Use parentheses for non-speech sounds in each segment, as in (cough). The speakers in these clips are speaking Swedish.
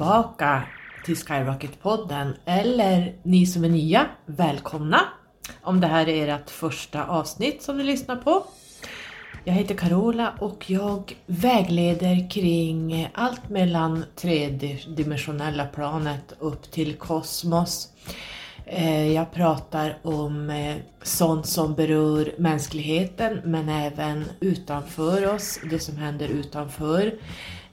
välkomna tillbaka till Skyrocket-podden. Eller ni som är nya, välkomna! Om det här är ert första avsnitt som ni lyssnar på. Jag heter Carola och jag vägleder kring allt mellan tredimensionella planet upp till kosmos. Eh, jag pratar om eh, sånt som berör mänskligheten men även utanför oss, det som händer utanför.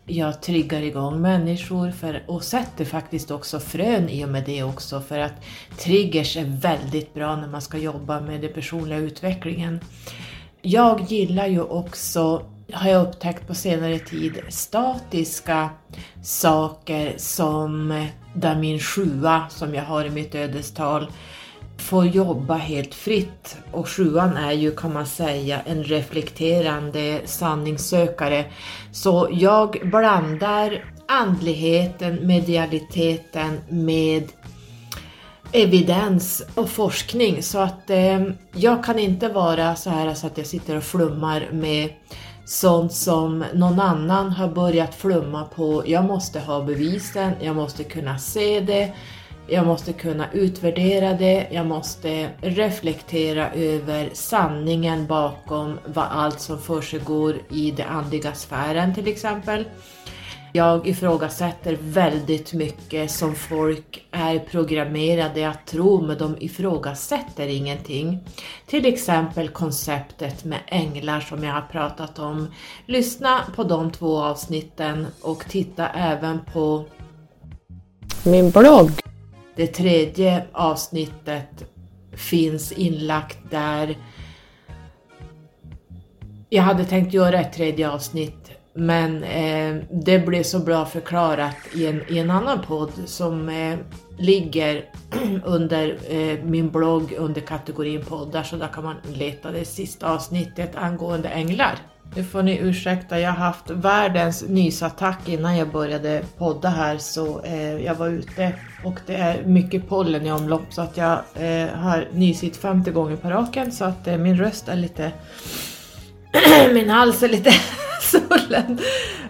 Jag triggar igång människor för, och sätter faktiskt också frön i och med det också för att triggers är väldigt bra när man ska jobba med den personliga utvecklingen. Jag gillar ju också, har jag upptäckt på senare tid, statiska saker som där min sjua som jag har i mitt ödestal får jobba helt fritt. Och sjuan är ju kan man säga en reflekterande sanningssökare. Så jag blandar andligheten, medialiteten med evidens och forskning så att eh, jag kan inte vara så här så att jag sitter och flummar med sånt som någon annan har börjat flumma på. Jag måste ha bevisen, jag måste kunna se det, jag måste kunna utvärdera det, jag måste reflektera över sanningen bakom vad allt som försiggår i den andliga sfären till exempel. Jag ifrågasätter väldigt mycket som folk är programmerade att tro, men de ifrågasätter ingenting. Till exempel konceptet med änglar som jag har pratat om. Lyssna på de två avsnitten och titta även på min blogg. Det tredje avsnittet finns inlagt där. Jag hade tänkt göra ett tredje avsnitt men eh, det blev så bra förklarat i en, i en annan podd som eh, ligger (clears throat) under eh, min blogg under kategorin poddar så där kan man leta det sista avsnittet angående änglar. Nu får ni ursäkta, jag har haft världens nysattack innan jag började podda här så eh, jag var ute och det är mycket pollen i omlopp så att jag eh, har nysit 50 gånger på raken så att eh, min röst är lite (clears throat) min hals är lite (laughs) svullen.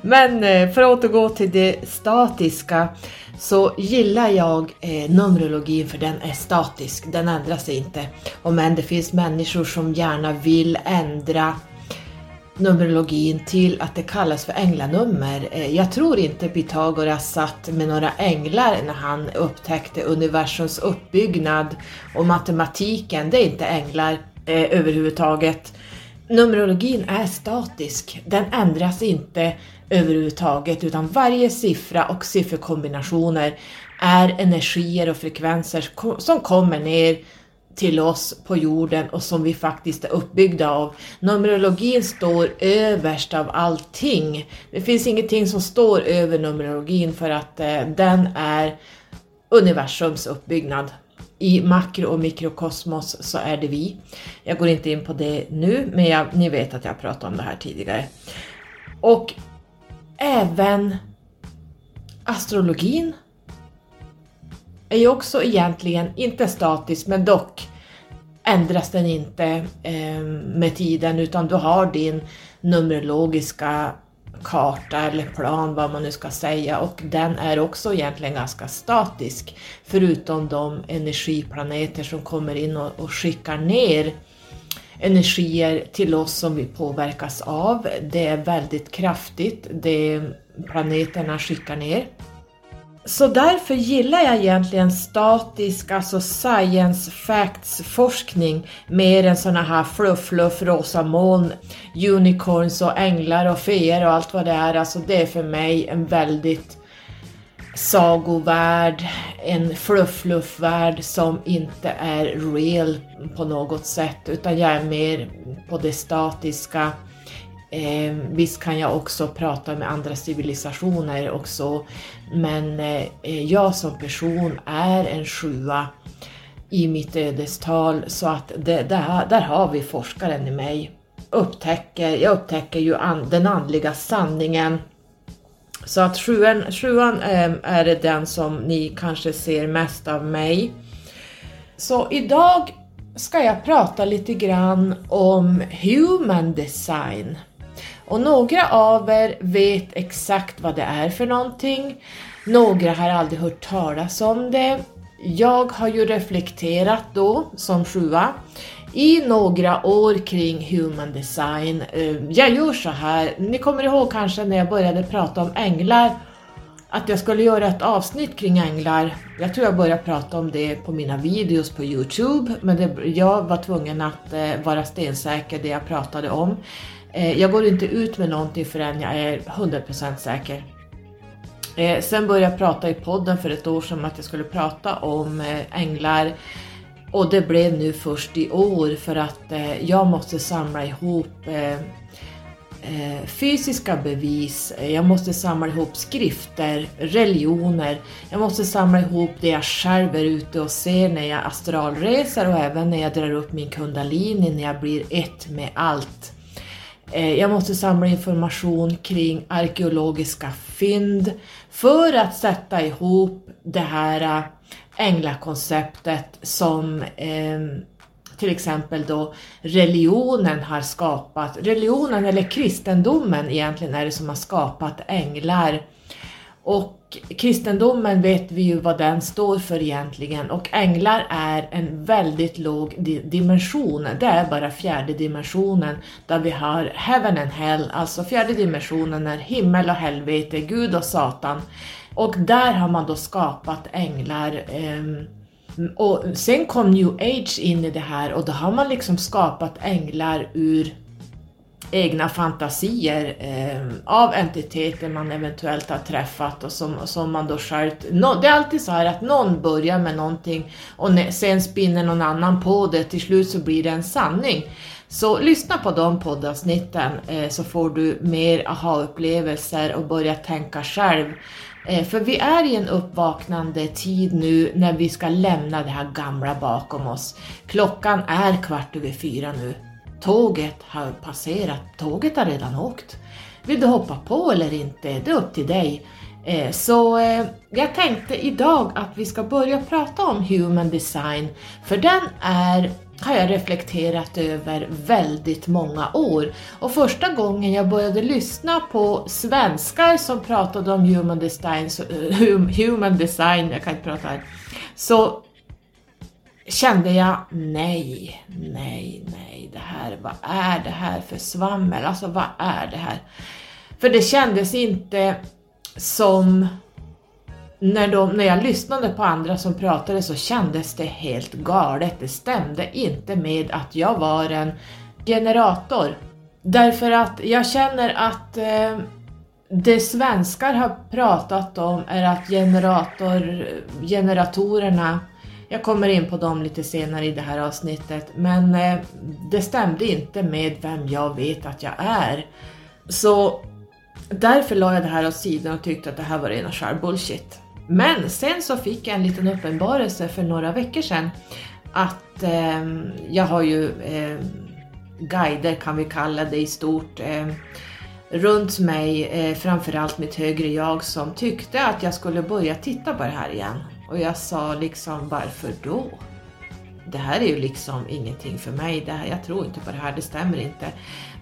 Men eh, för att återgå till det statiska så gillar jag eh, Numerologin för den är statisk, den ändrar sig inte. Om än det finns människor som gärna vill ändra Numerologin till att det kallas för änglanummer. Eh, jag tror inte Pythagoras satt med några änglar när han upptäckte universums uppbyggnad och matematiken, det är inte änglar eh, överhuvudtaget. Numerologin är statisk, den ändras inte överhuvudtaget utan varje siffra och sifferkombinationer är energier och frekvenser som kommer ner till oss på jorden och som vi faktiskt är uppbyggda av. Numerologin står överst av allting. Det finns ingenting som står över numerologin för att eh, den är universums uppbyggnad. I makro och mikrokosmos så är det vi. Jag går inte in på det nu, men jag, ni vet att jag pratat om det här tidigare. Och även astrologin är ju också egentligen inte statisk, men dock ändras den inte eh, med tiden utan du har din numerologiska karta eller plan, vad man nu ska säga, och den är också egentligen ganska statisk, förutom de energiplaneter som kommer in och, och skickar ner energier till oss som vi påverkas av. Det är väldigt kraftigt, det planeterna skickar ner. Så därför gillar jag egentligen statisk, alltså science facts forskning mer än såna här fluff, fluff, rosa moln, unicorns och änglar och feer och allt vad det är. Alltså det är för mig en väldigt sagovärld, en fluff-fluff-värld som inte är real på något sätt utan jag är mer på det statiska, Eh, visst kan jag också prata med andra civilisationer också, men eh, jag som person är en sjua i mitt ödestal så att det, där, där har vi forskaren i mig. Upptäcker, jag upptäcker ju an, den andliga sanningen. Så att sjuan, sjuan eh, är den som ni kanske ser mest av mig. Så idag ska jag prata lite grann om human design. Och några av er vet exakt vad det är för någonting. Några har aldrig hört talas om det. Jag har ju reflekterat då, som sjua, i några år kring human design. Ehm, jag gör så här, ni kommer ihåg kanske när jag började prata om änglar att jag skulle göra ett avsnitt kring änglar. Jag tror jag började prata om det på mina videos på Youtube, men det, jag var tvungen att eh, vara stensäker det jag pratade om. Eh, jag går inte ut med någonting förrän jag är 100% säker. Eh, sen började jag prata i podden för ett år sedan om att jag skulle prata om eh, änglar och det blev nu först i år för att jag måste samla ihop fysiska bevis, jag måste samla ihop skrifter, religioner, jag måste samla ihop det jag själv är ute och ser när jag astralreser och även när jag drar upp min kundalini, när jag blir ett med allt. Eh, jag måste samla information kring arkeologiska fynd för att sätta ihop det här eh, änglakonceptet som eh, till exempel då religionen har skapat. Religionen eller kristendomen egentligen är det som har skapat änglar. Och kristendomen vet vi ju vad den står för egentligen och änglar är en väldigt låg dimension. Det är bara fjärde dimensionen där vi har heaven and hell, alltså fjärde dimensionen är himmel och helvete, Gud och Satan. Och där har man då skapat änglar. Ehm, och sen kom new age in i det här och då har man liksom skapat änglar ur egna fantasier eh, av entiteter man eventuellt har träffat och som, som man då själv... No, det är alltid så här att någon börjar med någonting och sen spinner någon annan på det, till slut så blir det en sanning. Så lyssna på de poddavsnitten eh, så får du mer aha-upplevelser och börja tänka själv. Eh, för vi är i en uppvaknande tid nu när vi ska lämna det här gamla bakom oss. Klockan är kvart över fyra nu. Tåget har passerat, tåget har redan åkt. Vill du hoppa på eller inte? Det är upp till dig. Eh, så eh, jag tänkte idag att vi ska börja prata om human design, för den är har jag reflekterat över väldigt många år. Och första gången jag började lyssna på svenskar som pratade om human design, eh, human design jag kan inte prata här, så kände jag nej, nej, nej, det här, vad är det här för svammel? Alltså vad är det här? För det kändes inte som när, de, när jag lyssnade på andra som pratade så kändes det helt galet. Det stämde inte med att jag var en generator. Därför att jag känner att eh, det svenskar har pratat om är att generator, generatorerna, jag kommer in på dem lite senare i det här avsnittet, men eh, det stämde inte med vem jag vet att jag är. Så därför la jag det här åt sidan och tyckte att det här var rena skär bullshit. Men sen så fick jag en liten uppenbarelse för några veckor sedan att eh, jag har ju eh, guider kan vi kalla det i stort eh, runt mig, eh, framförallt mitt högre jag som tyckte att jag skulle börja titta på det här igen. Och jag sa liksom varför då? Det här är ju liksom ingenting för mig, det här, jag tror inte på det här, det stämmer inte.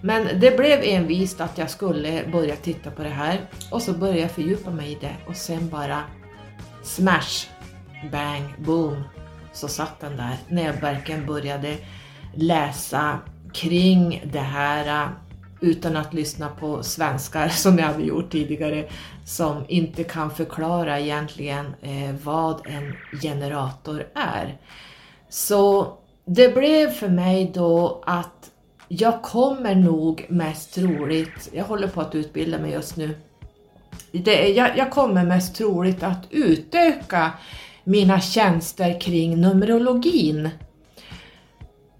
Men det blev envist att jag skulle börja titta på det här. Och så började jag fördjupa mig i det. Och sen bara smash, bang, boom, så satt den där. När jag verkligen började läsa kring det här utan att lyssna på svenskar (laughs) som jag hade gjort tidigare som inte kan förklara egentligen eh, vad en generator är. Så det blev för mig då att jag kommer nog mest troligt, jag håller på att utbilda mig just nu, det, jag, jag kommer mest troligt att utöka mina tjänster kring Numerologin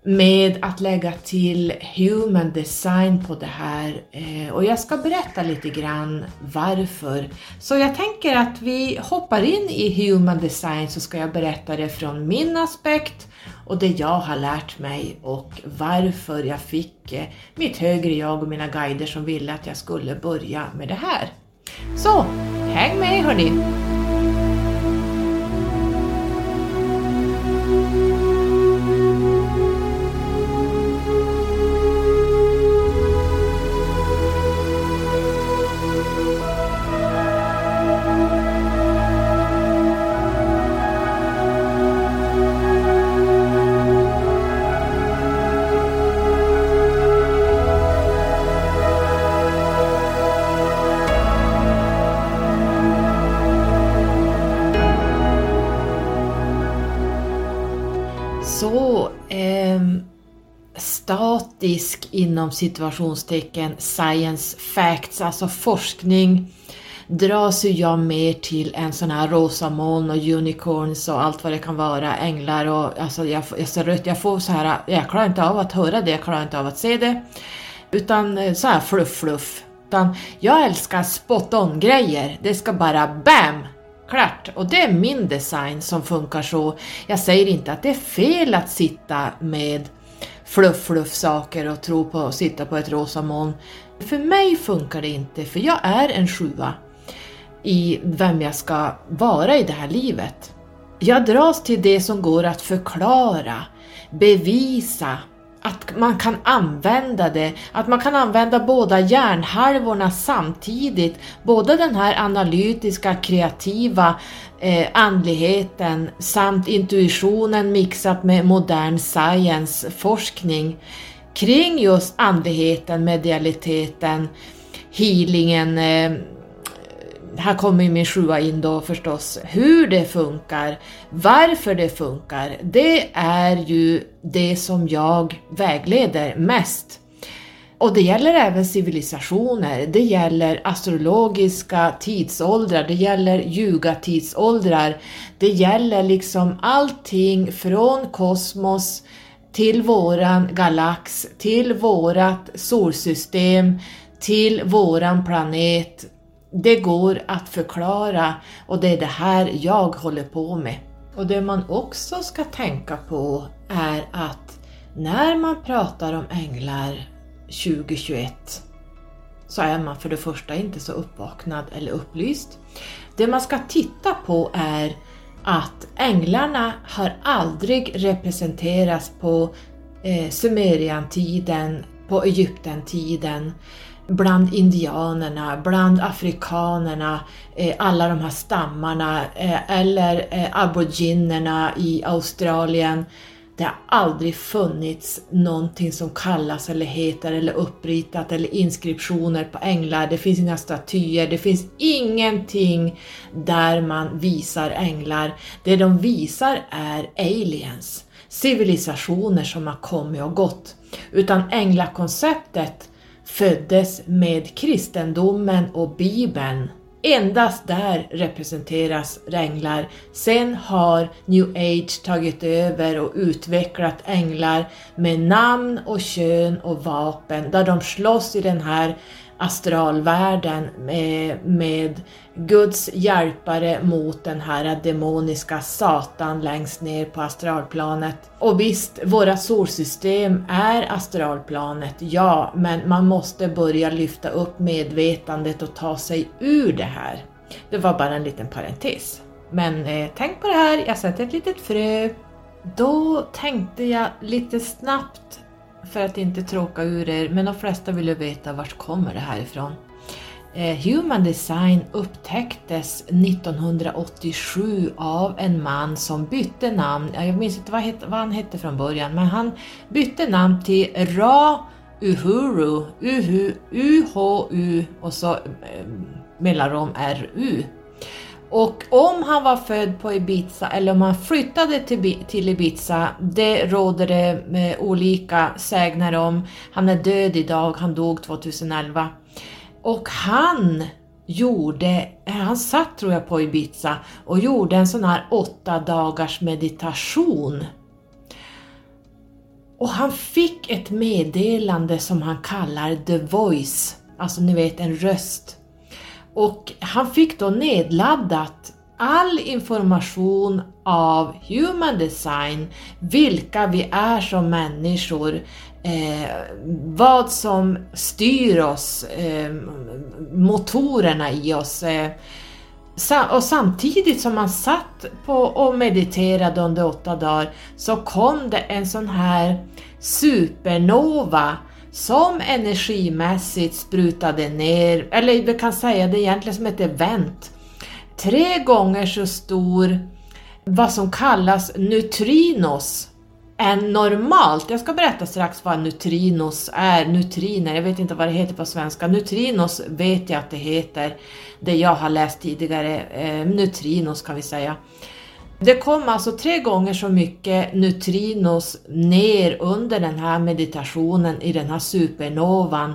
med att lägga till human design på det här eh, och jag ska berätta lite grann varför. Så jag tänker att vi hoppar in i human design så ska jag berätta det från min aspekt och det jag har lärt mig och varför jag fick eh, mitt högre jag och mina guider som ville att jag skulle börja med det här. Så, häng med hörni! Inom situationstecken science facts, alltså forskning dras ju jag mer till en sån här rosa moln och unicorns och allt vad det kan vara, änglar och alltså jag, jag ser rött, jag får så här, jag klarar inte av att höra det, jag klarar inte av att se det. Utan eh, så här fluff fluff. Utan jag älskar spot on grejer, det ska bara BAM! Klart! Och det är min design som funkar så. Jag säger inte att det är fel att sitta med fluff fluff saker och tro på att sitta på ett rosa moln. För mig funkar det inte, för jag är en sjua i vem jag ska vara i det här livet. Jag dras till det som går att förklara, bevisa, att man kan använda det, att man kan använda båda hjärnhalvorna samtidigt, både den här analytiska, kreativa eh, andligheten samt intuitionen mixat med modern science, forskning kring just andligheten, medialiteten, healingen, eh, här kommer ju min sjua in då förstås, hur det funkar, varför det funkar, det är ju det som jag vägleder mest. Och det gäller även civilisationer, det gäller astrologiska tidsåldrar, det gäller ljugatidsåldrar, det gäller liksom allting från kosmos till våran galax, till vårat solsystem, till våran planet, det går att förklara och det är det här jag håller på med. Och det man också ska tänka på är att när man pratar om änglar 2021 så är man för det första inte så uppvaknad eller upplyst. Det man ska titta på är att änglarna har aldrig representerats på eh, Sumeriantiden, på egypten-tiden bland indianerna, bland afrikanerna, eh, alla de här stammarna eh, eller eh, aboriginerna i Australien. Det har aldrig funnits någonting som kallas eller heter eller uppritat eller inskriptioner på änglar. Det finns inga statyer, det finns ingenting där man visar änglar. Det de visar är aliens, civilisationer som har kommit och gått. Utan änglakonceptet föddes med kristendomen och bibeln. Endast där representeras änglar. Sen har new age tagit över och utvecklat änglar med namn och kön och vapen där de slåss i den här astralvärlden med, med Guds hjälpare mot den här demoniska Satan längst ner på astralplanet. Och visst, våra solsystem är astralplanet, ja, men man måste börja lyfta upp medvetandet och ta sig ur det här. Det var bara en liten parentes. Men eh, tänk på det här, jag sätter ett litet frö. Då tänkte jag lite snabbt för att inte tråka ur er, men de flesta vill ju veta vart kommer det här ifrån. Eh, Human Design upptäcktes 1987 av en man som bytte namn, jag minns inte vad, han hette från början, men han bytte namn till Ra Uhuru, Uhu, Uhu och så eh, mellanrum RU. Och om han var född på Ibiza eller om han flyttade till, till Ibiza, det råder det med olika sägner om. Han är död idag, han dog 2011. Och han gjorde, han satt tror jag på Ibiza och gjorde en sån här åtta dagars meditation. Och han fick ett meddelande som han kallar the voice, alltså ni vet en röst. Och han fick då nedladdat all information av Human Design, vilka vi är som människor, eh, vad som styr oss, eh, motorerna i oss. Eh, och samtidigt som man satt på och mediterade under åtta dagar så kom det en sån här supernova som energimässigt sprutade ner, eller vi kan säga det egentligen som ett event. Tre gånger så stor vad som kallas neutrinos än normalt. Jag ska berätta strax vad neutrinos är, neutriner, jag vet inte vad det heter på svenska. Neutrinos vet jag att det heter, det jag har läst tidigare, eh, neutrinos kan vi säga. Det kom alltså tre gånger så mycket neutrinos ner under den här meditationen i den här supernovan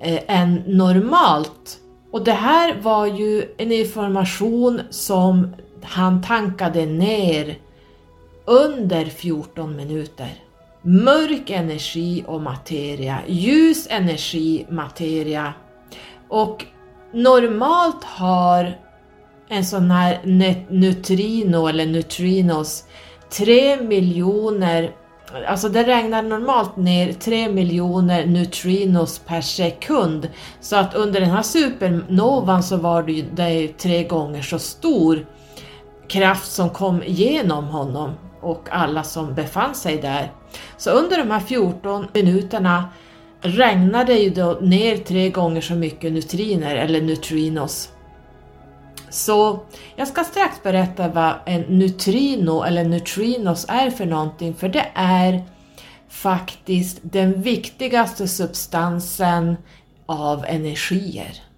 eh, än normalt. Och det här var ju en information som han tankade ner under 14 minuter. Mörk energi och materia, ljus energi, materia. Och normalt har en sån här neutrino eller neutrinos 3 miljoner Alltså det regnar normalt ner 3 miljoner neutrinos per sekund. Så att under den här supernovan så var det, ju tre gånger så stor kraft som kom genom honom och alla som befann sig där. Så under de här 14 minuterna regnade det ju då ner tre gånger så mycket neutriner eller neutrinos. Så jag ska strax berätta vad en neutrino eller neutrinos är för någonting, för det är faktiskt den viktigaste substansen av energier.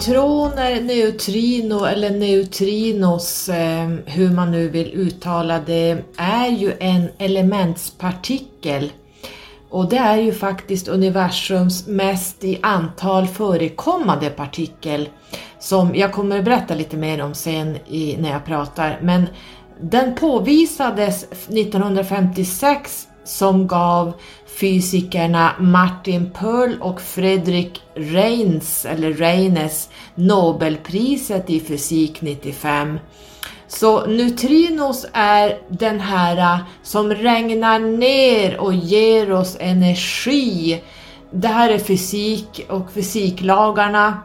Neutroner, neutrino eller neutrinos, eh, hur man nu vill uttala det, är ju en elementspartikel. Och det är ju faktiskt universums mest i antal förekommande partikel som jag kommer att berätta lite mer om sen i, när jag pratar. Men den påvisades 1956 som gav fysikerna Martin Pearl och Fredrik Reines, eller Reines, Nobelpriset i fysik 95. Så neutrinos är den här äh, som regnar ner och ger oss energi. Det här är fysik och fysiklagarna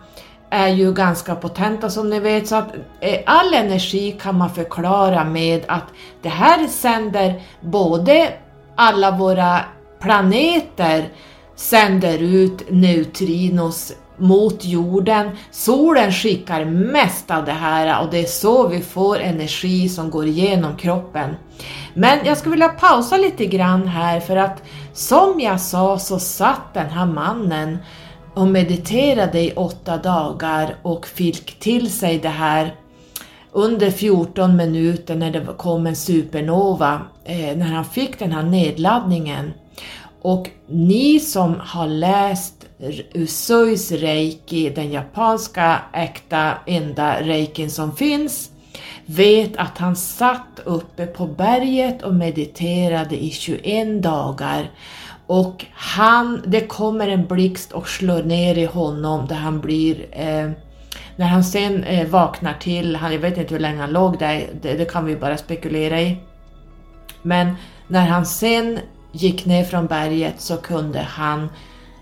är ju ganska potenta som ni vet, så att eh, all energi kan man förklara med att det här sänder både alla våra planeter sänder ut neutrinos mot jorden. Solen skickar mest av det här och det är så vi får energi som går igenom kroppen. Men jag skulle vilja pausa lite grann här för att som jag sa så satt den här mannen och mediterade i åtta dagar och fick till sig det här under 14 minuter när det kom en supernova, eh, när han fick den här nedladdningen. Och ni som har läst Usuis reiki, den japanska äkta enda reikin som finns, vet att han satt uppe på berget och mediterade i 21 dagar och han, det kommer en blixt och slår ner i honom där han blir eh, när han sen eh, vaknar till, han, jag vet inte hur länge han låg där, det, det kan vi bara spekulera i. Men när han sen gick ner från berget så kunde han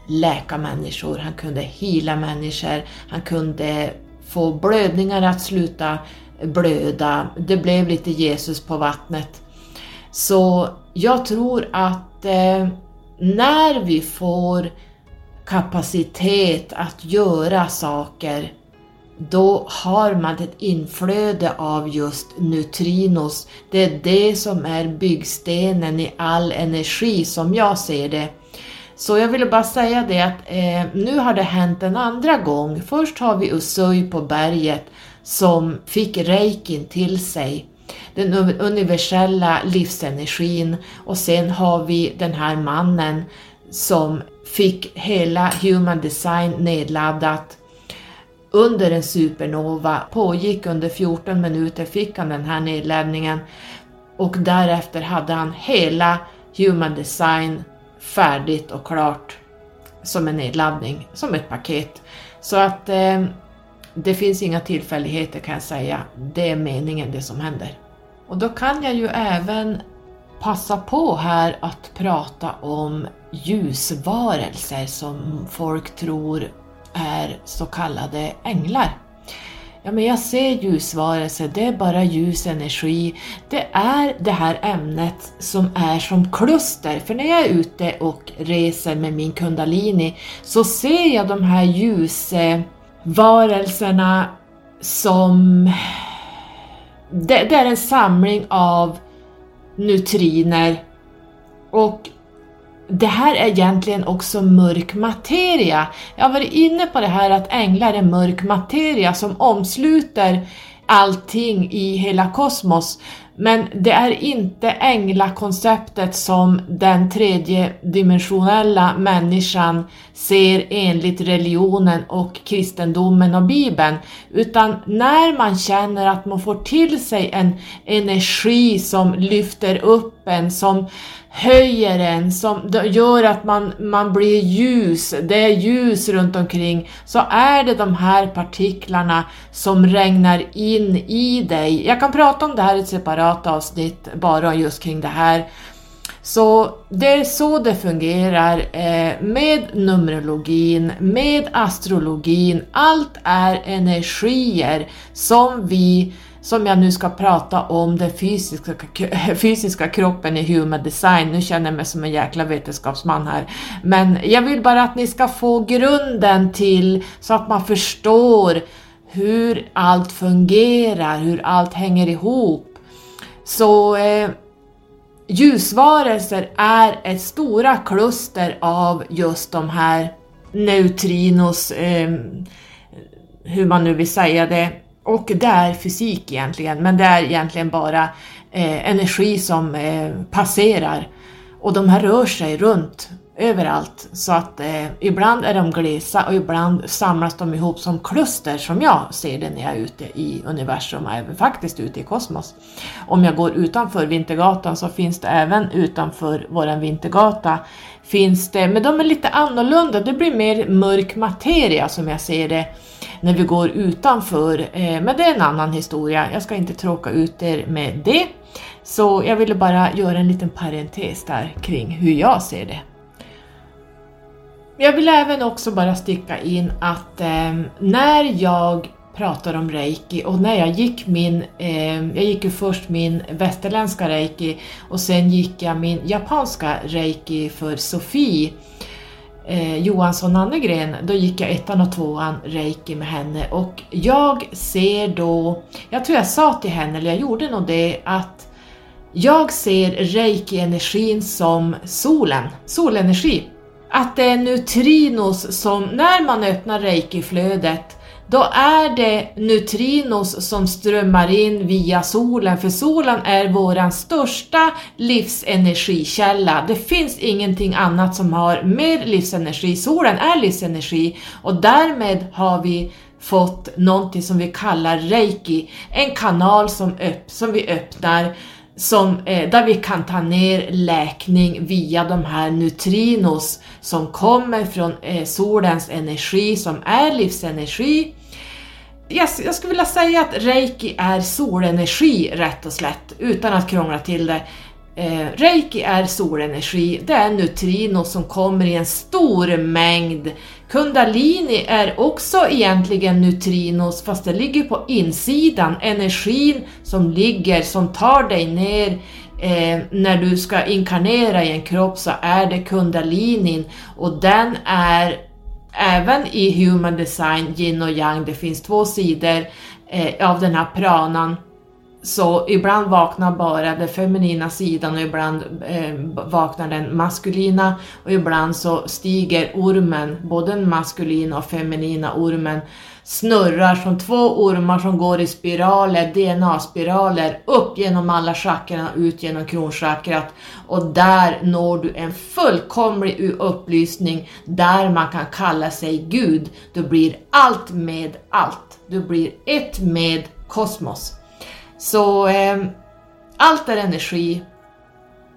läka människor, han kunde hila människor, han kunde få blödningar att sluta blöda. Det blev lite Jesus på vattnet. Så jag tror att eh, när vi får kapacitet att göra saker då har man ett inflöde av just neutrinos. Det är det som är byggstenen i all energi som jag ser det. Så jag ville bara säga det att eh, nu har det hänt en andra gång. Först har vi Usui på berget som fick reikin till sig, den universella livsenergin och sen har vi den här mannen som fick hela human design nedladdat under en supernova, pågick under 14 minuter, fick han den här nedladdningen och därefter hade han hela Human Design färdigt och klart som en nedladdning, som ett paket. Så att eh, det finns inga tillfälligheter kan jag säga, det är meningen det som händer. Och då kan jag ju även passa på här att prata om ljusvarelser som folk tror är så kallade änglar. Ja, men jag ser ljusvarelser, det är bara ljusenergi. Det är det här ämnet som är som kluster, för när jag är ute och reser med min kundalini så ser jag de här ljusvarelserna som... Det, det är en samling av neutriner och det här är egentligen också mörk materia. Jag har varit inne på det här att änglar är mörk materia som omsluter allting i hela kosmos. Men det är inte änglakonceptet som den tredje dimensionella människan ser enligt religionen och kristendomen och bibeln. Utan när man känner att man får till sig en energi som lyfter upp en, som höjer en, som gör att man, man blir ljus, det är ljus runt omkring, så är det de här partiklarna som regnar in i dig. Jag kan prata om det här i ett separat avsnitt bara just kring det här. Så det är så det fungerar eh, med numerologin, med astrologin. Allt är energier som vi som jag nu ska prata om den fysiska, (laughs) fysiska kroppen i Human Design. Nu känner jag mig som en jäkla vetenskapsman här. Men jag vill bara att ni ska få grunden till så att man förstår hur allt fungerar, hur allt hänger ihop. Så eh, ljusvarelser är ett stora kluster av just de här neutrinos, eh, hur man nu vill säga det, och det är fysik egentligen, men det är egentligen bara eh, energi som eh, passerar. Och de här rör sig runt överallt, så att eh, ibland är de glesa och ibland samlas de ihop som kluster som jag ser det när jag är ute i universum och även faktiskt ute i kosmos. Om jag går utanför Vintergatan så finns det även utanför våran Vintergata finns det, men de är lite annorlunda, det blir mer mörk materia som jag ser det när vi går utanför. Eh, men det är en annan historia, jag ska inte tråka ut er med det. Så jag ville bara göra en liten parentes där kring hur jag ser det. Jag vill även också bara sticka in att eh, när jag pratar om reiki och när jag gick min, eh, jag gick ju först min västerländska reiki och sen gick jag min japanska reiki för Sofie eh, Johansson Annegren, då gick jag ettan och tvåan reiki med henne och jag ser då, jag tror jag sa till henne, eller jag gjorde nog det, att jag ser reiki-energin som solen, solenergi. Att det är neutrinos som, när man öppnar reiki-flödet, då är det neutrinos som strömmar in via solen, för solen är våran största livsenergikälla. Det finns ingenting annat som har mer livsenergi. Solen är livsenergi och därmed har vi fått någonting som vi kallar reiki, en kanal som, öpp som vi öppnar som, eh, där vi kan ta ner läkning via de här neutrinos som kommer från eh, solens energi som är livsenergi. Yes, jag skulle vilja säga att reiki är solenergi rätt och slätt, utan att krångla till det. Eh, reiki är solenergi, det är neutrinos som kommer i en stor mängd. Kundalini är också egentligen neutrinos fast det ligger på insidan, energin som ligger, som tar dig ner. Eh, när du ska inkarnera i en kropp så är det kundalinin. Och den är även i Human Design, yin och yang, det finns två sidor eh, av den här pranan så ibland vaknar bara den feminina sidan och ibland eh, vaknar den maskulina och ibland så stiger ormen, både den maskulina och feminina ormen, snurrar som två ormar som går i spiraler, DNA-spiraler, upp genom alla chakran och ut genom kronchakrat och där når du en fullkomlig upplysning där man kan kalla sig Gud. Du blir allt med allt. Du blir ett med kosmos. Så eh, allt är energi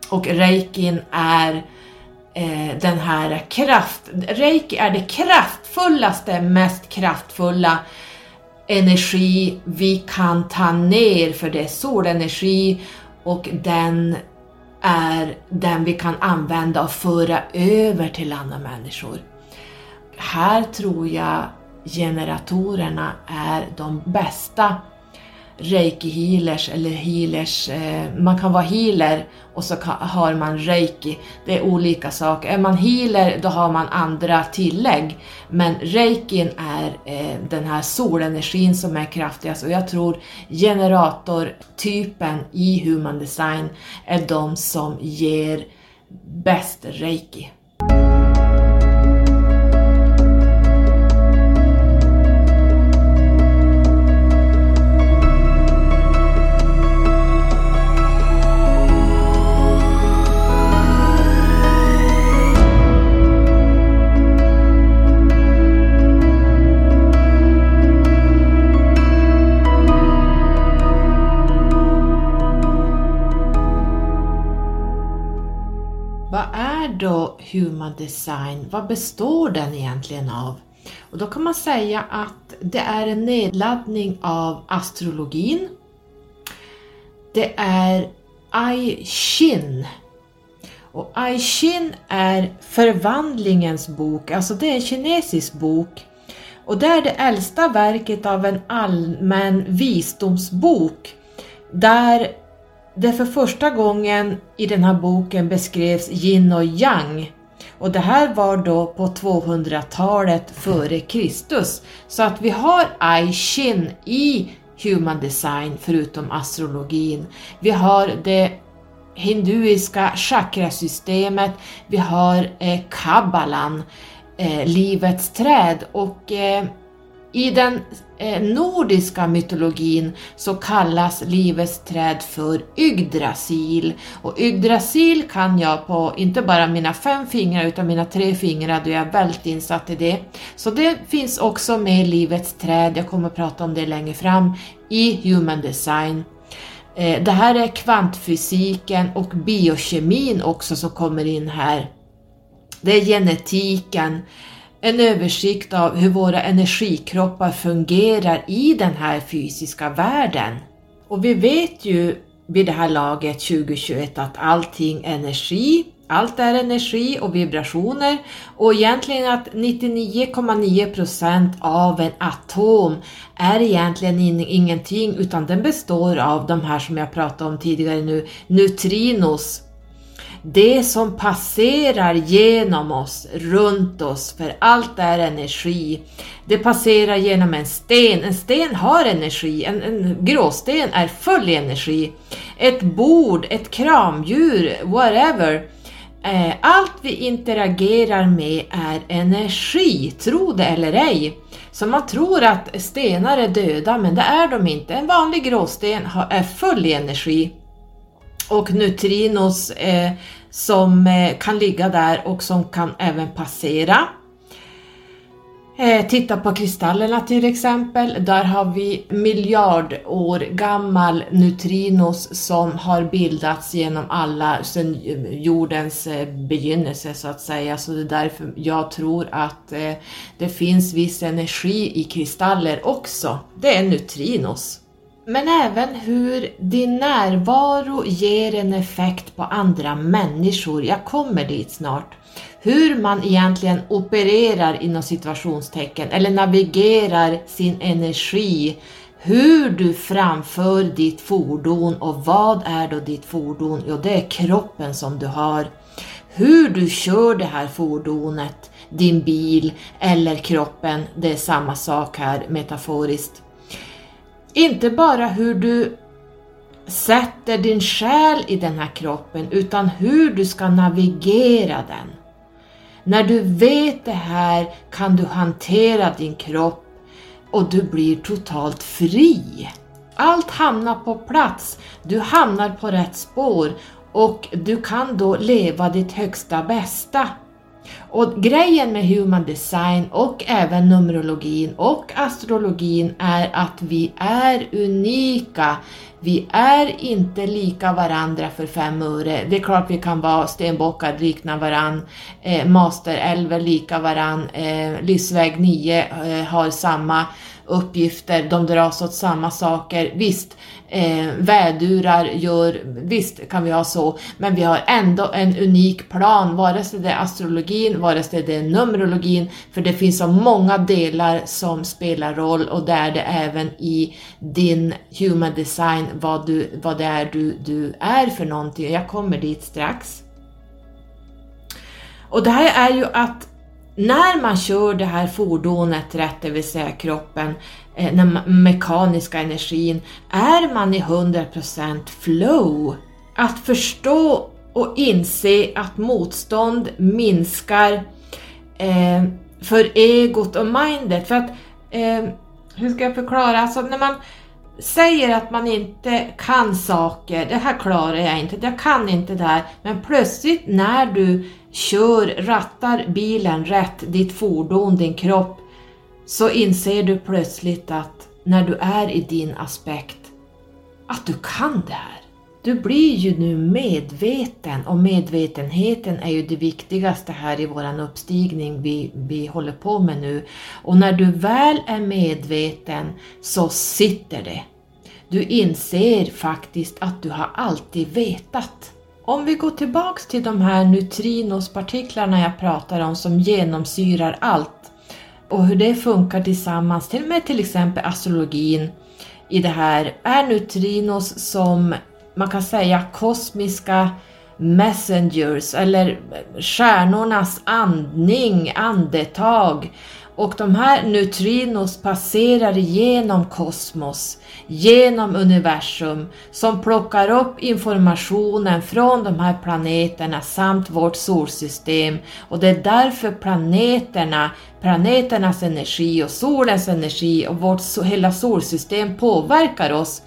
och reikin är eh, den här kraft... Reiki är det kraftfullaste, mest kraftfulla energi vi kan ta ner för det är solenergi och den är den vi kan använda och föra över till andra människor. Här tror jag generatorerna är de bästa reiki healers eller healers, eh, man kan vara healer och så har man reiki. Det är olika saker. Är man healer då har man andra tillägg. Men reikin är eh, den här solenergin som är kraftigast och jag tror generatortypen i human design är de som ger bäst reiki. Human Design, vad består den egentligen av? Och då kan man säga att det är en nedladdning av astrologin. Det är Ai Ching. Och Ai Ching är förvandlingens bok, alltså det är en kinesisk bok. Och det är det äldsta verket av en allmän visdomsbok där det för första gången i den här boken beskrevs yin och yang och det här var då på 200-talet före Kristus. Så att vi har ai Ching i Human Design förutom astrologin. Vi har det hinduiska chakrasystemet, vi har eh, kabbalan, eh, livets träd och eh, i den Eh, nordiska mytologin så kallas livets träd för Yggdrasil och Yggdrasil kan jag på inte bara mina fem fingrar utan mina tre fingrar då jag är väldigt insatt i det. Så det finns också med i livets träd, jag kommer att prata om det längre fram, i Human Design. Eh, det här är kvantfysiken och biokemin också som kommer in här. Det är genetiken, en översikt av hur våra energikroppar fungerar i den här fysiska världen. Och vi vet ju vid det här laget 2021 att allting är energi, allt är energi och vibrationer och egentligen att 99,9% av en atom är egentligen ingenting utan den består av de här som jag pratade om tidigare nu, neutrinos det som passerar genom oss, runt oss, för allt är energi. Det passerar genom en sten, en sten har energi, en, en gråsten är full i energi. Ett bord, ett kramdjur, whatever. Eh, allt vi interagerar med är energi, tro det eller ej. Så man tror att stenar är döda, men det är de inte. En vanlig gråsten är full i energi. Och neutrinos eh, som eh, kan ligga där och som kan även passera. Eh, titta på kristallerna till exempel, där har vi miljardår gammal neutrinos som har bildats genom alla, sedan jordens eh, begynnelse så att säga. Så det är därför jag tror att eh, det finns viss energi i kristaller också. Det är neutrinos. Men även hur din närvaro ger en effekt på andra människor. Jag kommer dit snart. Hur man egentligen opererar inom situationstecken eller navigerar sin energi. Hur du framför ditt fordon och vad är då ditt fordon? Jo, det är kroppen som du har. Hur du kör det här fordonet, din bil eller kroppen, det är samma sak här metaforiskt. Inte bara hur du sätter din själ i den här kroppen utan hur du ska navigera den. När du vet det här kan du hantera din kropp och du blir totalt fri. Allt hamnar på plats, du hamnar på rätt spår och du kan då leva ditt högsta bästa. Och grejen med human design och även numerologin och astrologin är att vi är unika. Vi är inte lika varandra för fem öre. Det är klart vi kan vara stenbockar, likna varann, eh, masterälver lika varann, eh, livsväg 9 eh, har samma uppgifter, de dras åt samma saker. Visst, eh, vädurar gör, visst kan vi ha så, men vi har ändå en unik plan, vare sig det är astrologin, vare sig det är numerologin, för det finns så många delar som spelar roll och där det även i din human design, vad, du, vad det är du, du är för någonting. Jag kommer dit strax. Och det här är ju att när man kör det här fordonet rätt, det vill säga kroppen, eh, den mekaniska energin, är man i 100% flow. Att förstå och inse att motstånd minskar eh, för egot och mindet. För att, eh, hur ska jag förklara? Alltså när man säger att man inte kan saker, det här klarar jag inte, jag kan inte det här, men plötsligt när du kör, rattar bilen rätt, ditt fordon, din kropp, så inser du plötsligt att när du är i din aspekt, att du kan det här. Du blir ju nu medveten och medvetenheten är ju det viktigaste här i våran uppstigning vi, vi håller på med nu. Och när du väl är medveten så sitter det. Du inser faktiskt att du har alltid vetat. Om vi går tillbaks till de här neutrinospartiklarna jag pratar om som genomsyrar allt och hur det funkar tillsammans med till exempel astrologin i det här är neutrinos som man kan säga kosmiska messengers eller stjärnornas andning, andetag och de här neutrinos passerar genom kosmos, genom universum, som plockar upp informationen från de här planeterna samt vårt solsystem. Och det är därför planeterna, planeternas energi och solens energi och vårt hela solsystem påverkar oss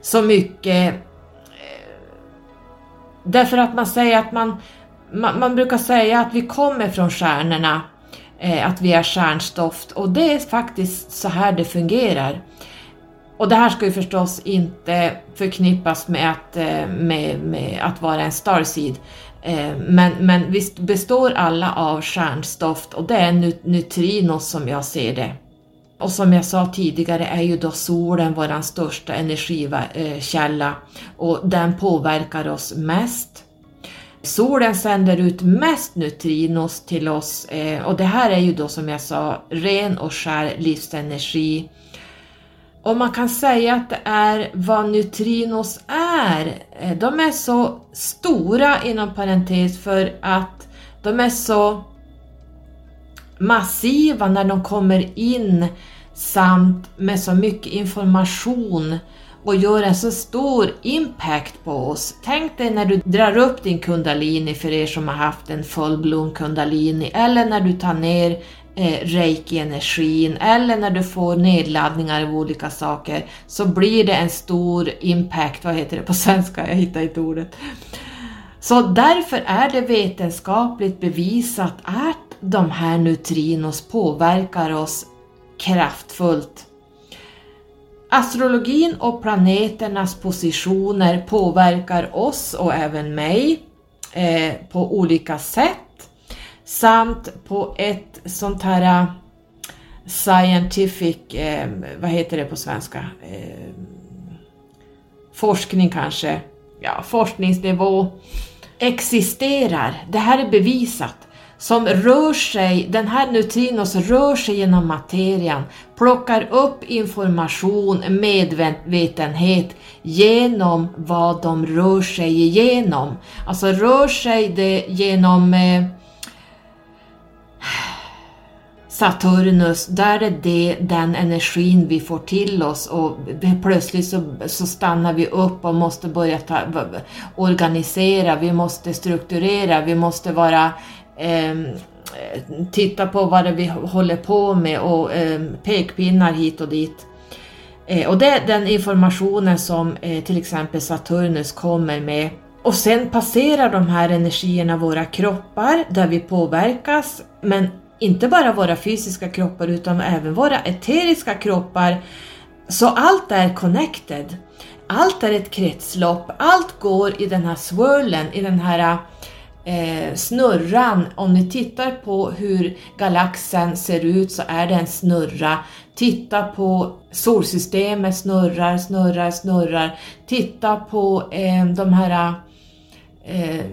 så mycket. Eh, därför att man säger att man, man, man brukar säga att vi kommer från stjärnorna Eh, att vi är stjärnstoft och det är faktiskt så här det fungerar. Och det här ska ju förstås inte förknippas med att, eh, med, med att vara en starseed. Eh, men, men visst består alla av stjärnstoft och det är neutrinos som jag ser det. Och som jag sa tidigare är ju då solen vår största energikälla och den påverkar oss mest. Solen sänder ut mest neutrinos till oss eh, och det här är ju då som jag sa ren och skär livsenergi. Och man kan säga att det är vad neutrinos är. Eh, de är så stora inom parentes för att de är så massiva när de kommer in samt med så mycket information och gör en så stor impact på oss. Tänk dig när du drar upp din kundalini för er som har haft en fullblom kundalini eller när du tar ner eh, reiki-energin eller när du får nedladdningar av olika saker så blir det en stor impact, vad heter det på svenska, jag hittar inte ordet. Så därför är det vetenskapligt bevisat att de här neutrinos påverkar oss kraftfullt Astrologin och planeternas positioner påverkar oss och även mig eh, på olika sätt samt på ett sånt här eh, scientific, eh, vad heter det på svenska, eh, forskning kanske, ja forskningsnivå existerar. Det här är bevisat som rör sig, den här neutrinos rör sig genom materian, plockar upp information, medvetenhet genom vad de rör sig igenom. Alltså rör sig det genom eh, Saturnus, där är det den energin vi får till oss och plötsligt så, så stannar vi upp och måste börja ta, organisera, vi måste strukturera, vi måste vara eh, titta på vad det vi håller på med och eh, pekpinnar hit och dit. Eh, och det är den informationen som eh, till exempel Saturnus kommer med. Och sen passerar de här energierna våra kroppar där vi påverkas, men inte bara våra fysiska kroppar utan även våra eteriska kroppar. Så allt är connected. Allt är ett kretslopp, allt går i den här swirlen, i den här eh, snurran, om ni tittar på hur galaxen ser ut så är det en snurra. Titta på solsystemet snurrar, snurrar, snurrar. Titta på eh, de här eh,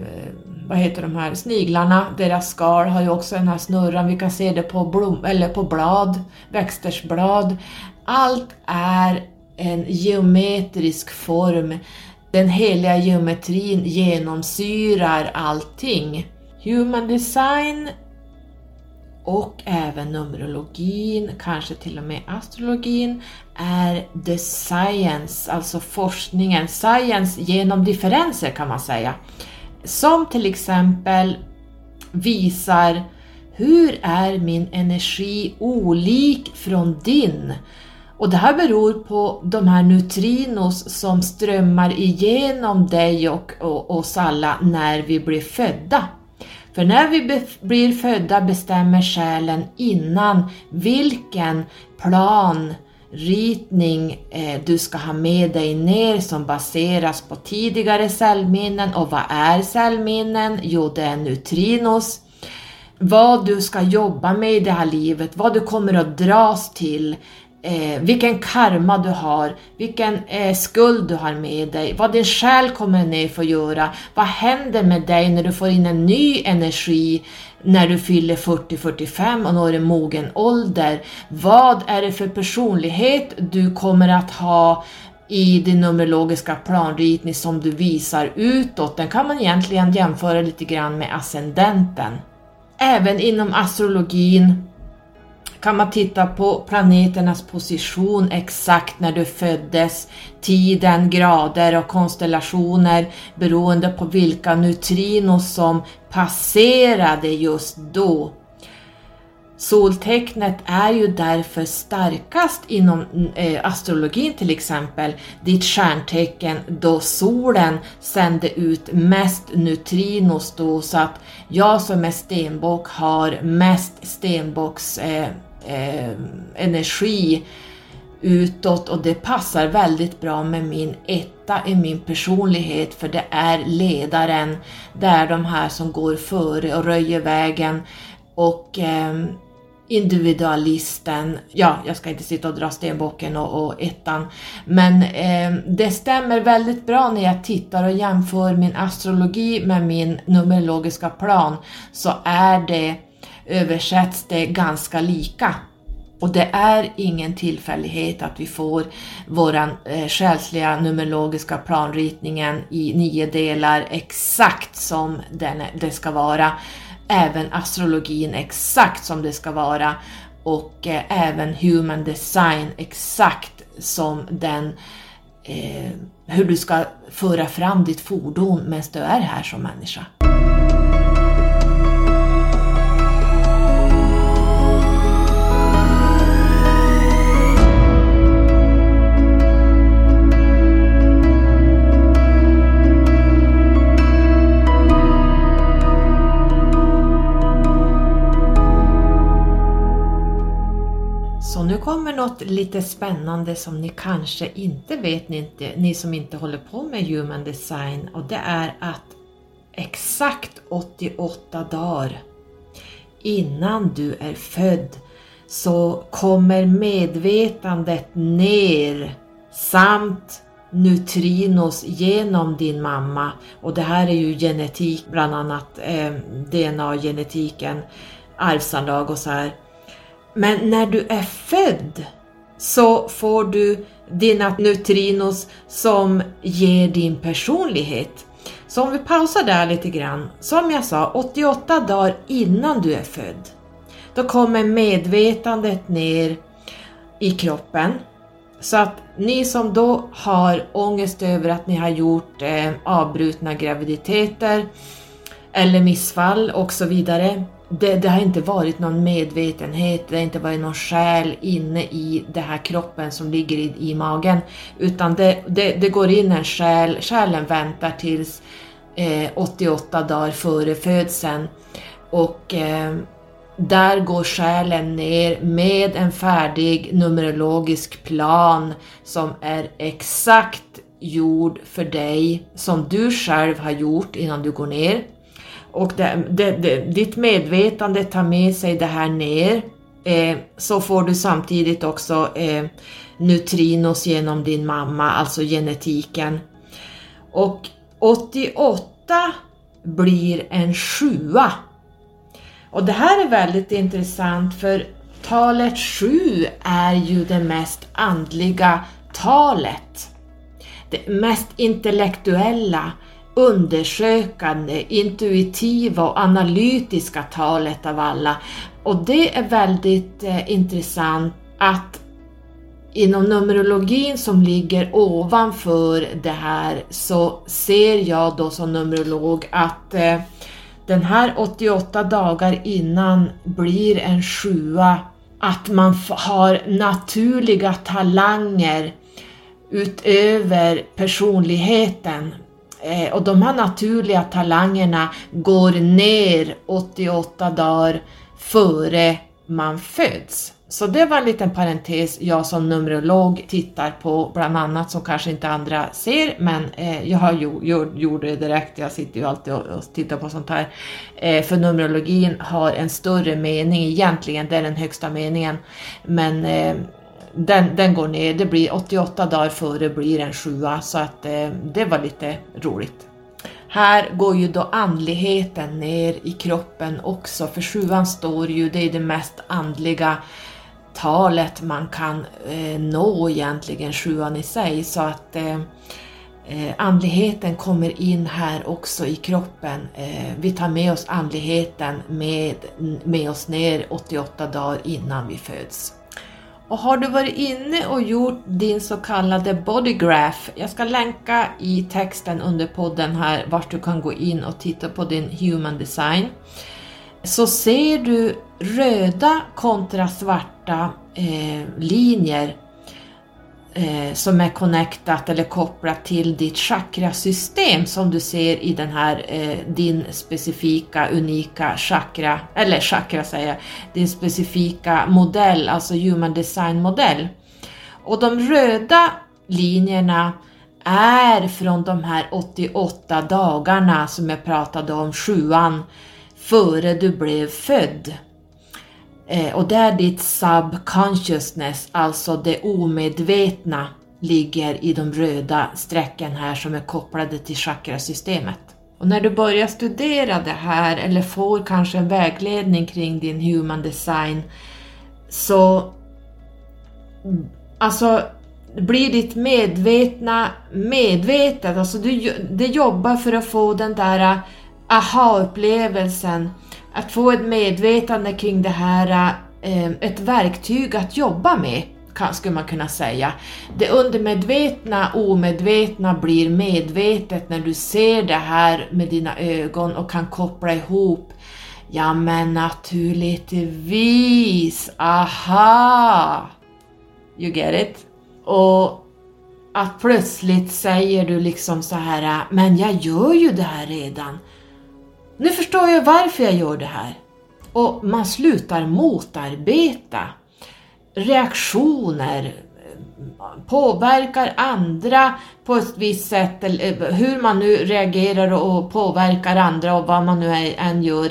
vad heter de här sniglarna, deras skal har ju också den här snurran, vi kan se det på, blom, eller på blad, växters blad. Allt är en geometrisk form. Den heliga geometrin genomsyrar allting. Human design och även Numerologin, kanske till och med astrologin, är the science, alltså forskningen, science genom differenser kan man säga. Som till exempel visar hur är min energi olik från din? Och det här beror på de här neutrinos som strömmar igenom dig och, och oss alla när vi blir födda. För när vi blir födda bestämmer själen innan vilken plan, ritning eh, du ska ha med dig ner som baseras på tidigare cellminnen. Och vad är cellminnen? Jo, det är neutrinos. Vad du ska jobba med i det här livet, vad du kommer att dras till, eh, vilken karma du har, vilken eh, skuld du har med dig, vad din själ kommer ner för att göra, vad händer med dig när du får in en ny energi när du fyller 40-45 och når en mogen ålder. Vad är det för personlighet du kommer att ha i din numerologiska planritning som du visar utåt? Den kan man egentligen jämföra lite grann med ascendenten. Även inom astrologin kan man titta på planeternas position exakt när du föddes, tiden, grader och konstellationer beroende på vilka neutrinos som passerade just då. Soltecknet är ju därför starkast inom eh, astrologin till exempel, ditt stjärntecken då solen sände ut mest neutrinos då så att jag som är stenbock har mest stenbocks eh, eh, energi utåt och det passar väldigt bra med min etta i min personlighet för det är ledaren, det är de här som går före och röjer vägen och eh, individualisten, ja, jag ska inte sitta och dra stenbocken och, och ettan, men eh, det stämmer väldigt bra när jag tittar och jämför min astrologi med min numerologiska plan så är det översätts det ganska lika. Och det är ingen tillfällighet att vi får våran eh, själsliga numerologiska planritningen i nio delar exakt som den, det ska vara. Även astrologin exakt som det ska vara och eh, även human design exakt som den eh, hur du ska föra fram ditt fordon medan du är här som människa. Nu kommer något lite spännande som ni kanske inte vet, ni, inte, ni som inte håller på med human design och det är att exakt 88 dagar innan du är född så kommer medvetandet ner samt neutrinos genom din mamma och det här är ju genetik, bland annat eh, DNA-genetiken, arvsanlag och så här. Men när du är född så får du dina neutrinos som ger din personlighet. Så om vi pausar där lite grann. Som jag sa, 88 dagar innan du är född, då kommer medvetandet ner i kroppen. Så att ni som då har ångest över att ni har gjort eh, avbrutna graviditeter eller missfall och så vidare, det, det, har inte varit någon medvetenhet, det har inte varit någon själ inne i den här kroppen som ligger i, i magen, utan det, det, det, går in en själ, själen väntar tills eh, 88 dagar före födseln. Och eh, där går själen ner med en färdig numerologisk plan som är exakt gjord för dig, som du själv har gjort innan du går ner och det, det, det, ditt medvetande tar med sig det här ner. Eh, så får du samtidigt också eh, neutrinos genom din mamma, alltså genetiken. Och 88 blir en sjua. Och det här är väldigt intressant för talet sju är ju det mest andliga talet. Det mest intellektuella, undersökande, intuitiva och analytiska talet av alla. Och det är väldigt eh, intressant att inom Numerologin som ligger ovanför det här så ser jag då som numerolog att eh, den här 88 dagar innan blir en sjua, att man har naturliga talanger utöver personligheten. Eh, och de här naturliga talangerna går ner 88 dagar före man föds. Så det var en liten parentes jag som numerolog tittar på bland annat som kanske inte andra ser men eh, jag har gjort, det direkt, jag sitter ju alltid och, och tittar på sånt här. Eh, för numerologin har en större mening egentligen, det är den högsta meningen. Men eh, den, den går ner, det blir 88 dagar före blir en sjua så att eh, det var lite roligt. Här går ju då andligheten ner i kroppen också, för sjuan står ju, det är det mest andliga talet man kan eh, nå egentligen, sjuan i sig, så att eh, eh andligheten kommer in här också i kroppen. Eh, vi tar med oss andligheten med, med oss ner 88 dagar innan vi föds. Och har du varit inne och gjort din så kallade bodygraph, jag ska länka i texten under podden här vart du kan gå in och titta på din human design, så ser du röda kontra svarta eh, linjer eh, som är connectat eller kopplat till ditt chakrasystem som du ser i den här eh, din specifika unika chakra, eller chakra säger jag, din specifika modell, alltså human design modell. Och de röda linjerna är från de här 88 dagarna som jag pratade om, sjuan, före du blev född. Eh, och där ditt subconsciousness, alltså det omedvetna, ligger i de röda strecken här som är kopplade till chakrasystemet. Och när du börjar studera det här eller får kanske en vägledning kring din human design så alltså blir ditt medvetna medvetet, alltså du, det jobbar för att få den där aha-upplevelsen att få ett medvetande kring det här, eh, ett verktyg att jobba med, skulle man kunna säga. Det undermedvetna, omedvetna blir medvetet när du ser det här med dina ögon och kan koppla ihop Ja men naturligtvis, aha! You get it? Och att plötsligt säger du liksom så här, men jag gör ju det här redan. Nu förstår jag varför jag gör det här. Och man slutar motarbeta reaktioner, påverkar andra på ett visst sätt, eller eh, hur man nu reagerar och påverkar andra och vad man nu än gör,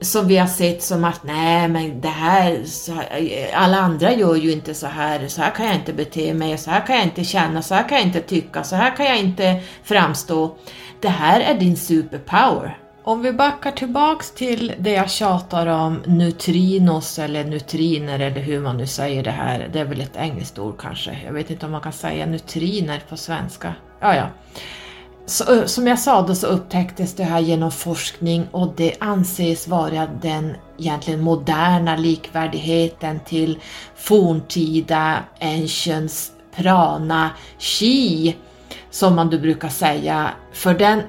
som vi har sett som att nej men det här, eh, alla andra gör ju inte så här, så här kan jag inte bete mig, så här kan jag inte känna, så här kan jag inte tycka, så här kan jag inte framstå. Det här är din superpower. Om vi backar tillbaks till det jag tjatar om, neutrinos eller neutriner eller hur man nu säger det här, det är väl ett engelskt ord kanske, jag vet inte om man kan säga neutriner på svenska. Ja, ja. Så, eh, som jag sa då så upptäcktes det här genom forskning och det anses vara den egentligen moderna likvärdigheten till forntida ancients prana chi som man då brukar säga, för den,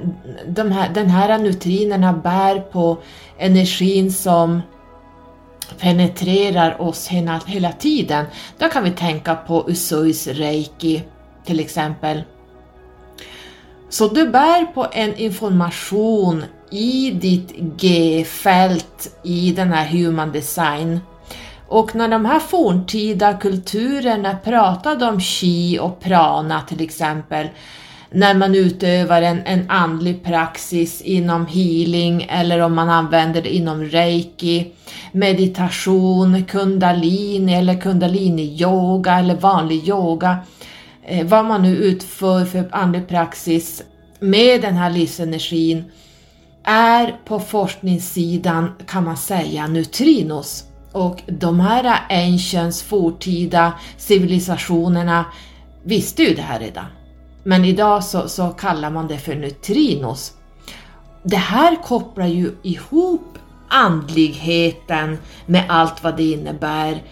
de här, den här neutrinerna bär på energin som penetrerar oss hela, hela tiden. Då kan vi tänka på Usuis reiki till exempel. Så du bär på en information i ditt G-fält i den här human design. Och när de här forntida kulturerna pratade om chi och prana till exempel, när man utövar en, en andlig praxis inom healing eller om man använder det inom reiki, meditation, kundalini eller kundalini-yoga eller vanlig yoga. Eh, vad man nu utför för andlig praxis med den här livsenergin är på forskningssidan kan man säga neutrinos. Och de här ancients, fortida civilisationerna visste ju det här redan. Men idag så, så kallar man det för neutrinos. Det här kopplar ju ihop andligheten med allt vad det innebär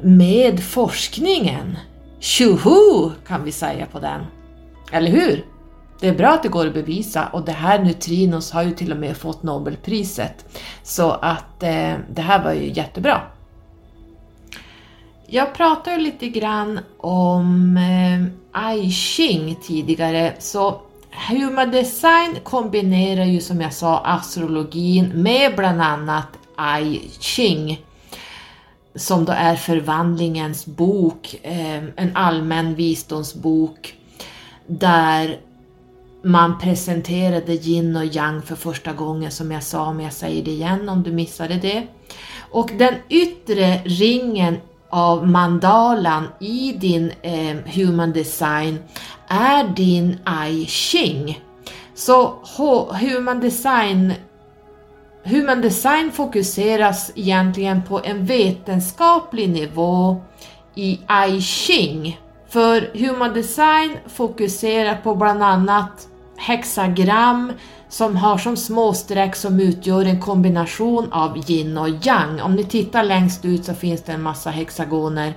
med forskningen. Tjoho kan vi säga på den. Eller hur? Det är bra att det går att bevisa och det här neutrinos har ju till och med fått Nobelpriset. Så att eh, det här var ju jättebra. Jag pratade lite grann om eh, I Ching tidigare, så Human Design kombinerar ju som jag sa astrologin med bland annat I Ching som då är förvandlingens bok, eh, en allmän visdomsbok där man presenterade yin och yang för första gången som jag sa, men jag säger det igen om du missade det. Och den yttre ringen av mandalan i din eh, human design är din I Ching. Så human design Human design fokuseras egentligen på en vetenskaplig nivå i I Ching. För human design fokuserar på bland annat hexagram som har som små streck som utgör en kombination av yin och yang. Om ni tittar längst ut så finns det en massa hexagoner.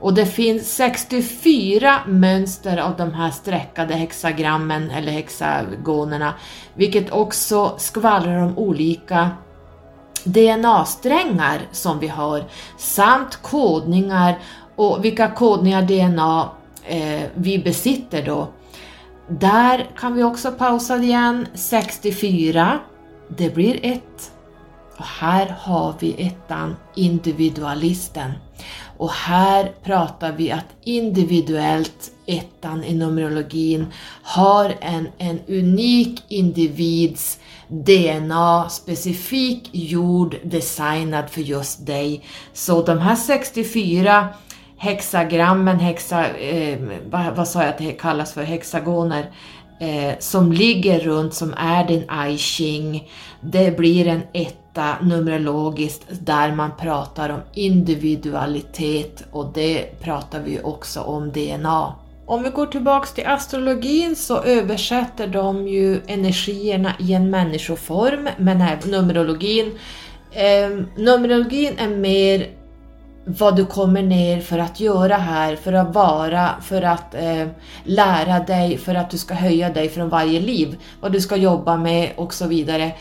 Och det finns 64 mönster av de här streckade hexagrammen eller hexagonerna, vilket också skvallrar om olika DNA-strängar som vi har, samt kodningar och vilka kodningar DNA eh, vi besitter då. Där kan vi också pausa igen, 64, det blir 1. Och här har vi ettan, individualisten. Och här pratar vi att individuellt, ettan i Numerologin, har en, en unik individs DNA specifikt gjord, designad för just dig. Så de här 64 hexagrammen, hexa, eh, vad, vad, sa jag att det kallas för, hexagoner, eh, som ligger runt som är din I Ching. Det blir en etta numerologiskt där man pratar om individualitet och det pratar vi också om DNA. Om vi går tillbaks till astrologin så översätter de ju energierna i en människoform, men även numerologin. Eh, numerologin är mer vad du kommer ner för att göra här, för att vara, för att eh, lära dig, för att du ska höja dig från varje liv, vad du ska jobba med och så vidare.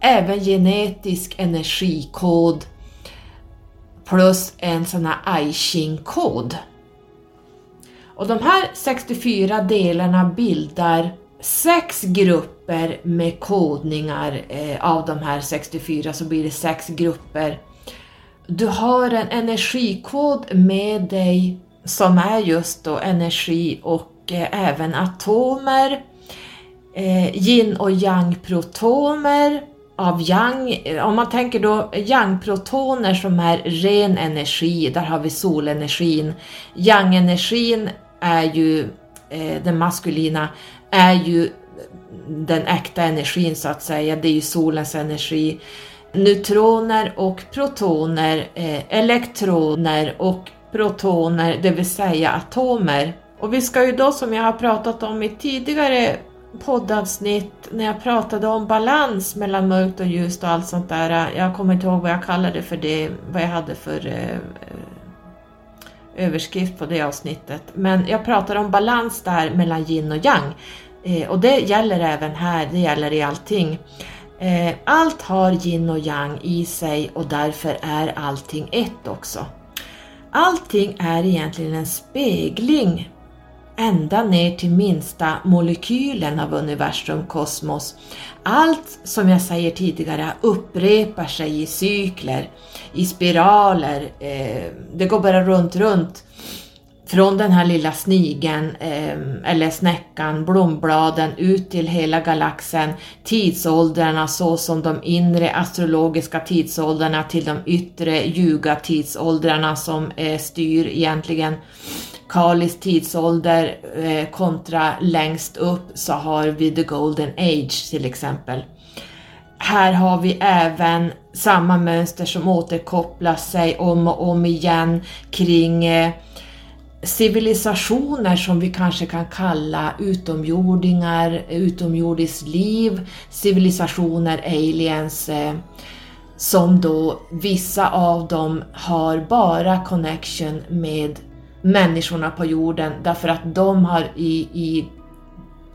Även genetisk energikod plus en sån här I Ching-kod. Och de här 64 delarna bildar sex grupper med kodningar eh, av de här 64 så blir det sex grupper du har en energikod med dig som är just då energi och eh, även atomer, eh, yin och yang-protoner av yang. Eh, om man tänker då yang-protoner som är ren energi, där har vi solenergin. Yang-energin är ju, eh, den maskulina, är ju den äkta energin så att säga, det är ju solens energi neutroner och protoner, eh, elektroner och protoner, det vill säga atomer. Och vi ska ju då som jag har pratat om i tidigare poddavsnitt när jag pratade om balans mellan mörkt och ljust och allt sånt där. Jag kommer inte ihåg vad jag kallade för det, vad jag hade för eh, överskrift på det avsnittet. Men jag pratar om balans där mellan yin och yang. Eh, och det gäller även här, det gäller i allting. Eh, allt har yin och yang i sig och därför är allting ett också. Allting är egentligen en spegling ända ner till minsta molekylen av universum, kosmos. Allt som jag säger tidigare upprepar sig i cykler, i spiraler, eh, det går bara runt, runt från den här lilla snigen eh, eller snäckan, blombladen ut till hela galaxen, tidsåldrarna så som de inre astrologiska tidsåldrarna till de yttre ljuga-tidsåldrarna som eh, styr egentligen Kalis tidsålder eh, kontra längst upp så har vi the golden age till exempel. Här har vi även samma mönster som återkopplar sig om och om igen kring eh, civilisationer som vi kanske kan kalla utomjordingar, utomjordiskt liv, civilisationer, aliens, eh, som då vissa av dem har bara connection med människorna på jorden därför att de har i, i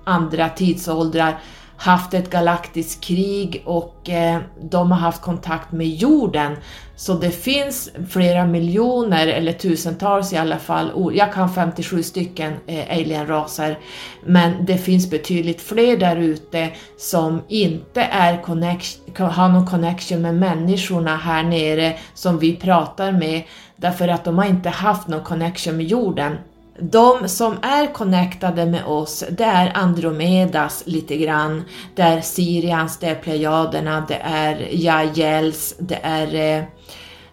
andra tidsåldrar haft ett galaktiskt krig och eh, de har haft kontakt med jorden. Så det finns flera miljoner, eller tusentals i alla fall, jag kan 57 stycken eh, alienraser, men det finns betydligt fler där ute som inte är har någon connection med människorna här nere som vi pratar med, därför att de har inte haft någon connection med jorden. De som är connectade med oss, det är Andromedas lite grann, det är Sirians, det är Plejaderna, det är Jajels, det är eh,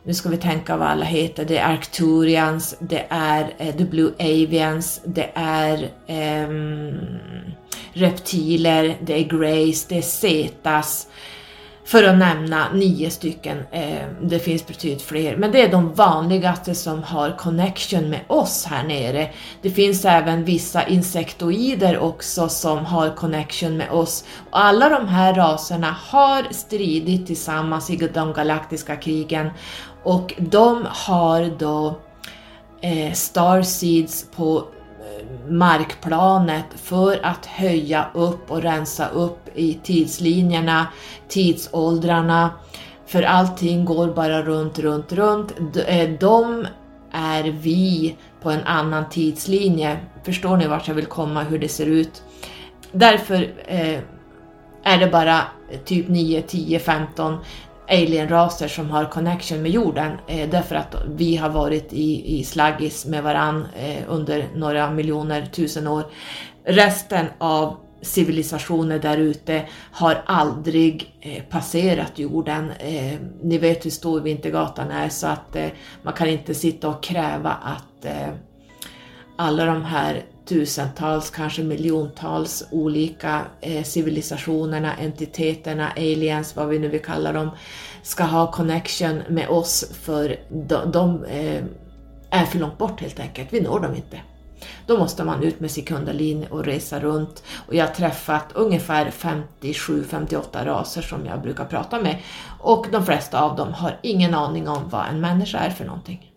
nu ska vi tänka vad alla heter, det är Arcturians, det är eh, The Blue Avians, det är eh, reptiler, det är Grace, det är Zetas, för att nämna nio stycken, eh, det finns betydligt fler, men det är de vanligaste som har connection med oss här nere. Det finns även vissa insektoider också som har connection med oss. Och alla de här raserna har stridit tillsammans i de galaktiska krigen och de har då eh, starseeds på markplanet för att höja upp och rensa upp i tidslinjerna, tidsåldrarna, för allting går bara runt, runt, runt. Eh, de är vi på en annan tidslinje. Förstår ni vart jag vill komma, hur det ser ut? Därför eh, är det bara typ 9, 10, 15 alienraser som har connection med jorden eh, därför att vi har varit i, i slaggis med varann eh, under några miljoner tusen år. Resten av civilisationer där ute har aldrig eh, passerat jorden. Eh, ni vet hur stor Vintergatan är så att eh, man kan inte sitta och kräva att eh, alla de här tusentals, kanske miljontals olika eh, civilisationerna, entiteterna, aliens, vad vi nu vill kalla dem, ska ha connection med oss för de, de eh, är för långt bort helt enkelt, vi når dem inte. Då måste man ut med sekundalin och resa runt och jag har träffat ungefär 57-58 raser som jag brukar prata med och de flesta av dem har ingen aning om vad en människa är för någonting.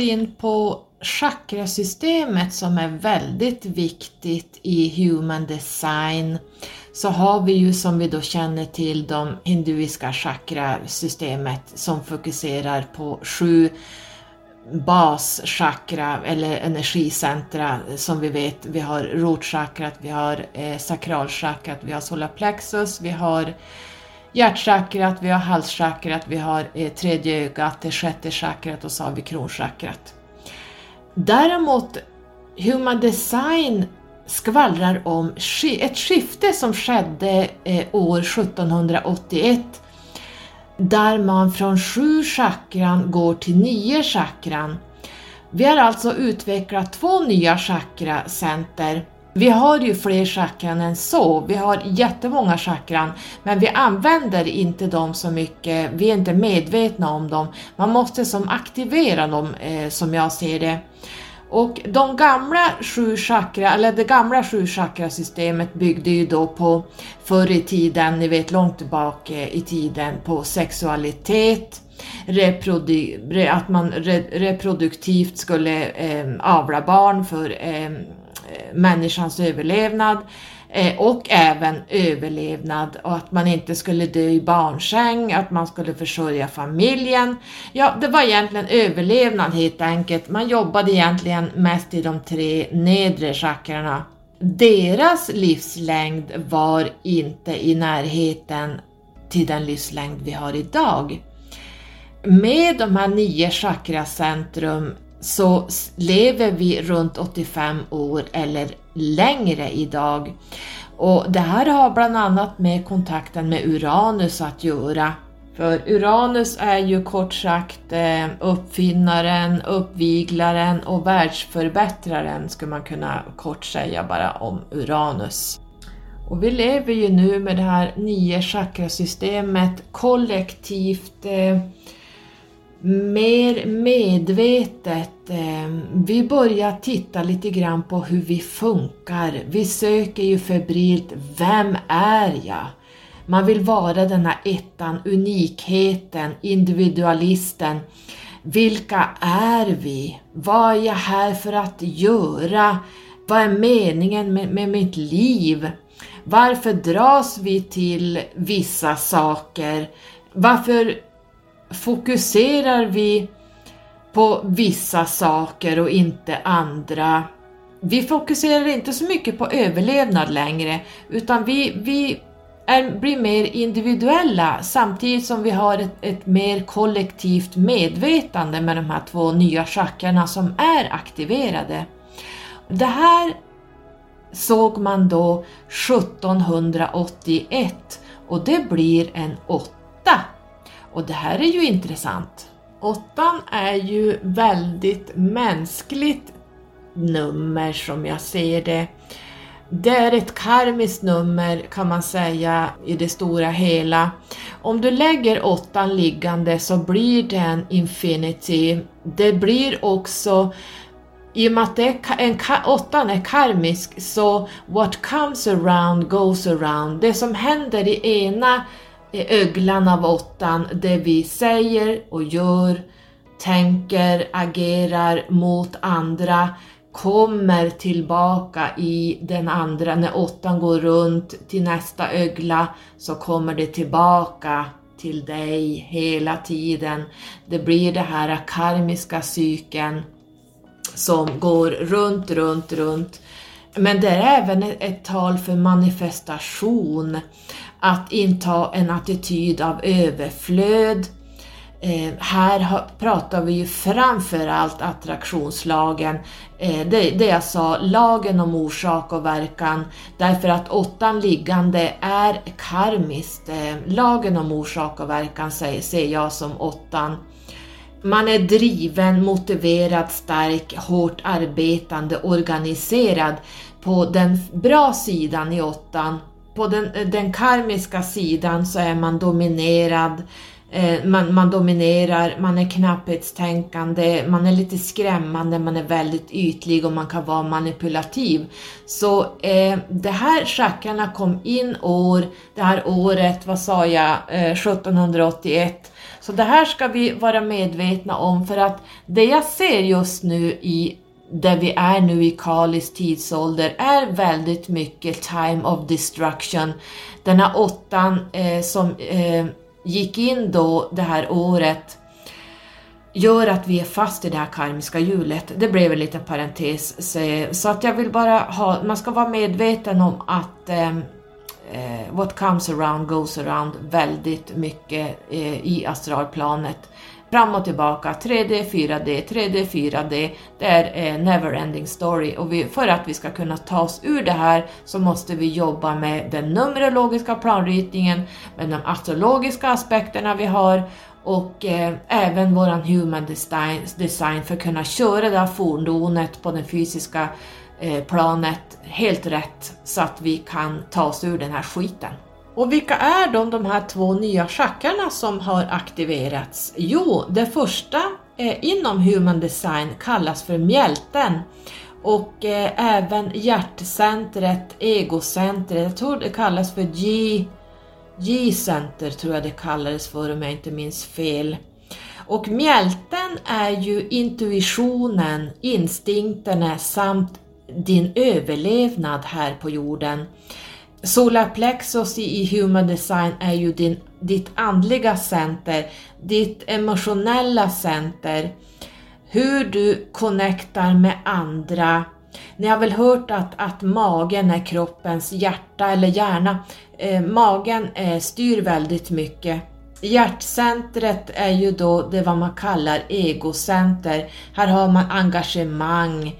Då går in på chakrasystemet som är väldigt viktigt i human design så har vi ju som vi då känner till de hinduiska chakrasystemet som fokuserar på sju baschakra eller energicentra som vi vet. Vi har rotchakrat, vi har eh, sakralchakrat, vi har solarplexus, vi har hjärtchakrat, vi har halschakrat, vi har eh, tredje ögat, det sjätte chakrat och så har vi kronchakrat. Däremot, Human Design skvallrar om ett skifte som skedde eh, år 1781 där man från sju chakran går till nio chakran. Vi har alltså utvecklat två nya chakracenter vi har ju fler chakran än så, vi har jättemånga chakran men vi använder inte dem så mycket, vi är inte medvetna om dem. Man måste som aktivera dem eh, som jag ser det. Och de gamla sju chakra, eller det gamla sju chakrasystemet byggde ju då på förr i tiden, ni vet långt tillbaka eh, i tiden, på sexualitet, att man reproduktivt skulle eh, avla barn för eh, Eh, människans överlevnad eh, och även överlevnad och att man inte skulle dö i barnsäng, att man skulle försörja familjen. Ja, det var egentligen överlevnad helt enkelt. Man jobbade egentligen mest i de tre nedre chakrarna. Deras livslängd var inte i närheten till den livslängd vi har idag. Med de här nio chakracentrum så lever vi runt 85 år eller längre idag. Och det här har bland annat med kontakten med Uranus att göra. För Uranus är ju kort sagt eh, uppfinnaren, uppviglaren och världsförbättraren skulle man kunna kort säga bara om Uranus. Och vi lever ju nu med det här nio chakrasystemet kollektivt eh, mer medvetet. Eh, vi börjar titta lite grann på hur vi funkar. Vi söker ju febrilt, vem är jag? Man vill vara den här ettan, unikheten, individualisten. Vilka är vi? Vad är jag här för att göra? Vad är meningen med, med mitt liv? Varför dras vi till vissa saker? Varför fokuserar vi på vissa saker och inte andra. Vi fokuserar inte så mycket på överlevnad längre utan vi, vi är, blir mer individuella samtidigt som vi har ett, ett mer kollektivt medvetande med de här två nya chakrarna som är aktiverade. Det här såg man då 1781 och det blir en åtta och det här är ju intressant. Åttan är ju väldigt mänskligt nummer som jag ser det. Det är ett karmiskt nummer kan man säga i det stora hela. Om du lägger åttan liggande så blir det en infinity. Det blir också, i och med att det är en, åttan är karmisk, så what comes around goes around. Det som händer i ena är öglan av åttan det vi säger och gör, tänker, agerar mot andra kommer tillbaka i den andra. När åttan går runt till nästa ögla så kommer det tillbaka till dig hela tiden. Det blir det här karmiska cykeln som går runt, runt, runt. Men det är även ett tal för manifestation att inta en attityd av överflöd. Eh, här har, pratar vi ju framförallt attraktionslagen, eh, det, det jag sa, lagen om orsak och verkan, därför att åttan liggande är karmiskt. Eh, lagen om orsak och verkan säger, ser jag som åttan. Man är driven, motiverad, stark, hårt arbetande, organiserad på den bra sidan i åttan på den, eh, den karmiska sidan så är man dominerad, eh, man, man, dominerar, man är knapphetstänkande, man är lite skrämmande, man är väldigt ytlig och man kan vara manipulativ. Så eh, det här chakrarna kom in år, det här året, vad sa jag, eh, 1781. Så det här ska vi vara medvetna om för att det jag ser just nu i där vi är nu i Kalis tidsålder är väldigt mycket time of destruction. Den här åttan eh, som eh, gick in då det här året gör att vi är fast i det här karmiska hjulet. Det blev en liten parentes. Så att jag vill bara ha, man ska vara medveten om att ehm, eh, what comes around goes around väldigt mycket eh, i astralplanet fram och tillbaka, 3D, 4D, 3D, 4D. Det är en never-ending story och vi, för att vi ska kunna ta oss ur det här så måste vi jobba med den numerologiska planritningen, med de astrologiska aspekterna vi har och eh, även våran human design, design för att kunna köra det här fordonet på det fysiska eh, planet helt rätt så att vi kan ta oss ur den här skiten. Och vilka är då de här två nya chakrarna som har aktiverats? Jo, det första eh, inom Human Design kallas för mjälten och eh, även hjärtcentret, egocentret, jag tror det kallas för G, G-center tror jag det kallades för om jag inte minns fel. Och mjälten är ju intuitionen, instinkterna samt din överlevnad här på jorden. Solarplexus i Human Design är ju din, ditt andliga center, ditt emotionella center, hur du connectar med andra. Ni har väl hört att, att magen är kroppens hjärta eller hjärna. Eh, magen eh, styr väldigt mycket. Hjärtcentret är ju då det vad man kallar egocenter. Här har man engagemang,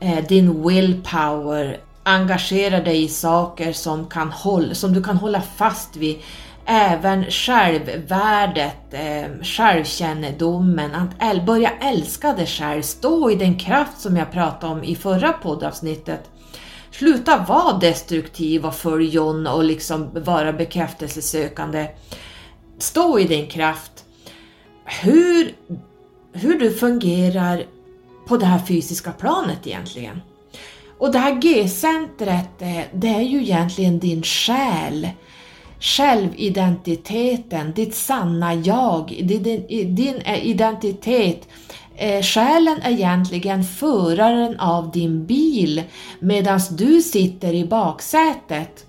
eh, din willpower, engagera dig i saker som, kan hålla, som du kan hålla fast vid. Även självvärdet, eh, självkännedomen, att börja älska dig själv, stå i den kraft som jag pratade om i förra poddavsnittet. Sluta vara destruktiv och följ John och liksom vara bekräftelsesökande. Stå i din kraft. Hur, hur du fungerar på det här fysiska planet egentligen. Och det här G-centret, eh, det är ju egentligen din själ, självidentiteten, ditt sanna jag, din, din eh, identitet. Eh, själen är egentligen föraren av din bil medan du sitter i baksätet.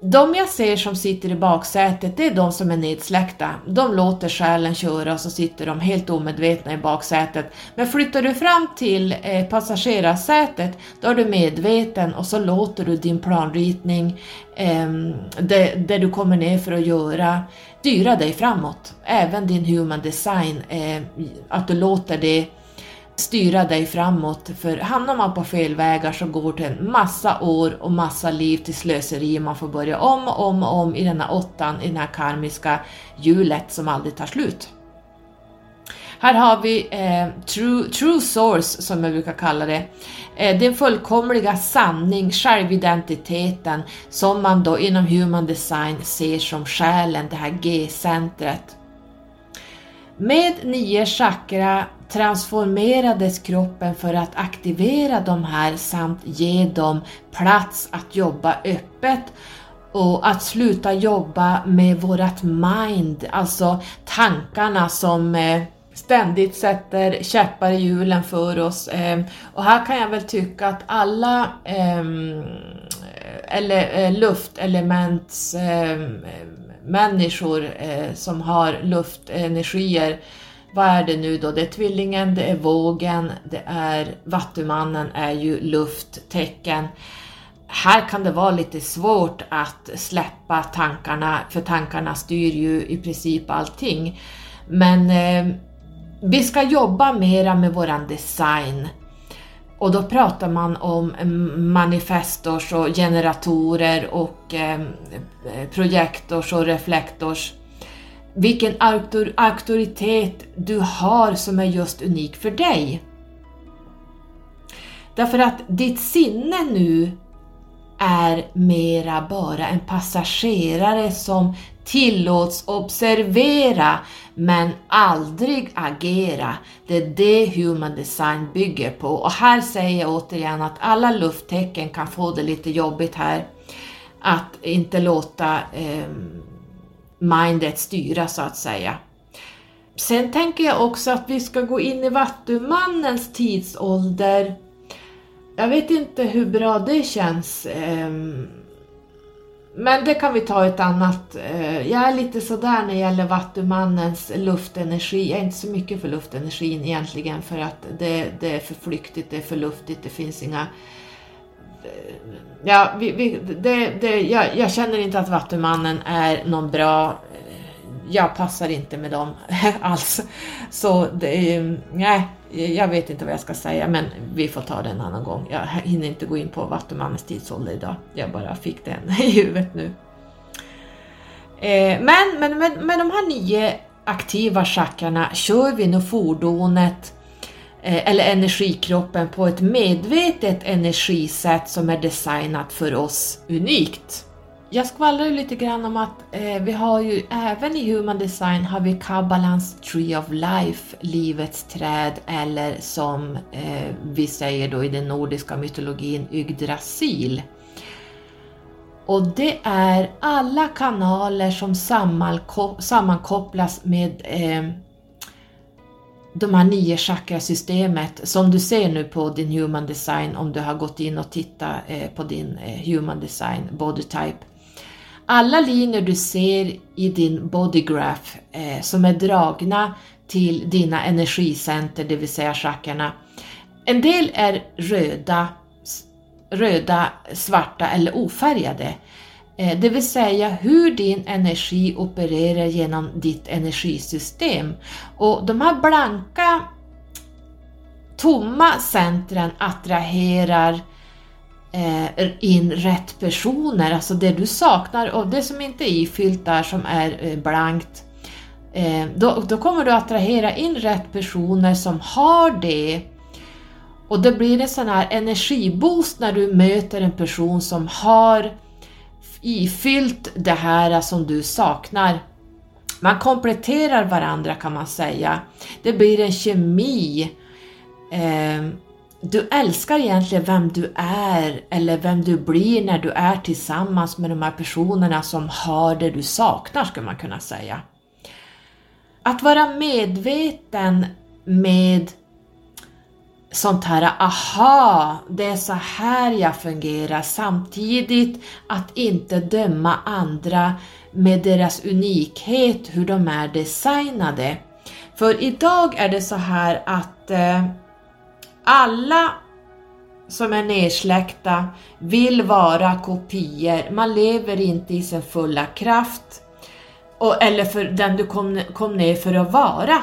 De jag ser som sitter i baksätet, det är de som är nedsläckta. De låter själen köra och så sitter de helt omedvetna i baksätet. Men flyttar du fram till eh, passagerarsätet, då är du medveten och så låter du din planritning, ehm, det, det, du kommer ner för att göra, styra dig framåt. Även din human design, eh, att du låter det styra dig framåt för hamnar man på fel vägar så går det en massa år och massa liv till slöseri man får börja om och om och om i denna åttan, i det här karmiska hjulet som aldrig tar slut. Här har vi eh, true, true source som jag brukar kalla det. Eh, den fullkomliga sanning, självidentiteten som man då inom human design ser som själen, det här G-centret. Med nio chakra transformerades kroppen för att aktivera de här samt ge dem plats att jobba öppet och att sluta jobba med vårat mind, alltså tankarna som eh, ständigt sätter käppar i hjulen för oss. Ehm, och här kan jag väl tycka att alla ehm, eller, eh, luftelements ehm, människor eh, som har luftenergier vad är det nu då? Det är tvillingen, det är vågen, det är vattumannen är ju lufttecken. Här kan det vara lite svårt att släppa tankarna, för tankarna styr ju i princip allting. Men eh, vi ska jobba mera med våran design. Och då pratar man om manifestors och generatorer och eh, projektors och reflektors vilken auktoritet du har som är just unik för dig. Därför att ditt sinne nu är mera bara en passagerare som tillåts observera men aldrig agera. Det är det Human Design bygger på. Och här säger jag återigen att alla lufttecken kan få det lite jobbigt här. Att inte låta eh, mindet styra så att säga. Sen tänker jag också att vi ska gå in i Vattumannens tidsålder. Jag vet inte hur bra det känns. Ehm, men det kan vi ta ett annat. Eh, jag är lite sådär när det gäller Vattumannens luftenergi. Jag är inte så mycket för luftenergin egentligen för att det, det är för flyktigt, det är för luftigt, det finns inga ja, vi, vi, det, det, jag, jag, känner inte att Vattumannen är någon bra... Eh, jag passar inte med dem (laughs) alls. Så det, eh, nej, jag vet inte vad jag ska säga, men vi får ta det en annan gång. Jag hinner inte gå in på Vattumannens tidsålder idag. Jag bara fick den (laughs) i huvudet nu. Eh, men med, med, med de här nio aktiva chakrarna kör vi nu fordonet Eh, eller energikroppen på ett medvetet energisätt som är designat för oss unikt. jag skvallrar lite grann om att eh, vi har ju även i Human Design har vi Kabbalans Tree of Life, livets träd, eller som eh, vi säger då i den nordiska mytologin Yggdrasil. Och det är alla kanaler som sammankopplas med eh, de här nio chakrasystemet som du ser nu på din human design om du har gått in och tittat eh, på din eh, human design body type. Alla linjer du ser i din body graph eh, som är dragna till dina energicenter, det vill säga chakrarna. En del är röda, röda, svarta eller ofärgade. Eh, det vill säga hur din energi opererar genom ditt energisystem. Och de här blanka, tomma centren attraherar eh, in rätt personer, alltså det du saknar och det som inte är ifyllt där som är eh, blankt. Då, då kommer du attrahera in rätt personer som har det och det blir en sån här energiboost när du möter en person som har ifyllt det här som du saknar. Man kompletterar varandra kan man säga. Det blir en kemi. Ehm, du älskar egentligen vem du är eller vem du blir när du är tillsammans med de här personerna som har det du saknar skulle man kunna säga. Att vara medveten med sånt här aha, det är så här jag fungerar samtidigt att inte döma andra med deras unikhet, hur de är designade. För idag är det så här att eh, alla som är nedsläckta vill vara kopior, man lever inte i sin fulla kraft. Och, eller för den du kom, kom ner för att vara.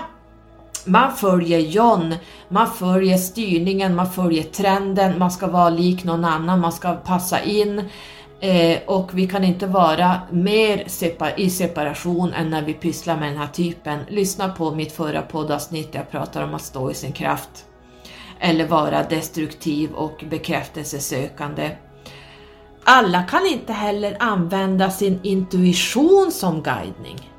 Man följer John, man följer styrningen, man följer trenden, man ska vara lik någon annan, man ska passa in eh, och vi kan inte vara mer separ i separation än när vi pysslar med den här typen. Lyssna på mitt förra poddavsnitt där jag pratar om att stå i sin kraft eller vara destruktiv och bekräftelsesökande. Alla kan inte heller använda sin intuition som guidning.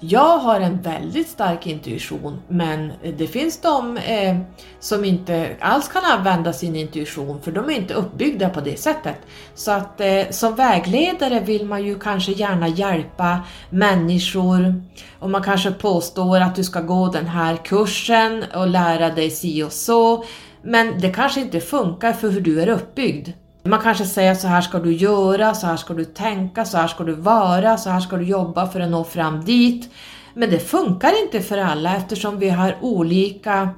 Jag har en väldigt stark intuition men det finns de eh, som inte alls kan använda sin intuition för de är inte uppbyggda på det sättet. Så att eh, som vägledare vill man ju kanske gärna hjälpa människor och man kanske påstår att du ska gå den här kursen och lära dig si och så men det kanske inte funkar för hur du är uppbyggd. Man kanske säger så här ska du göra, så här ska du tänka, så här ska du vara, så här ska du jobba för att nå fram dit. Men det funkar inte för alla eftersom vi har olika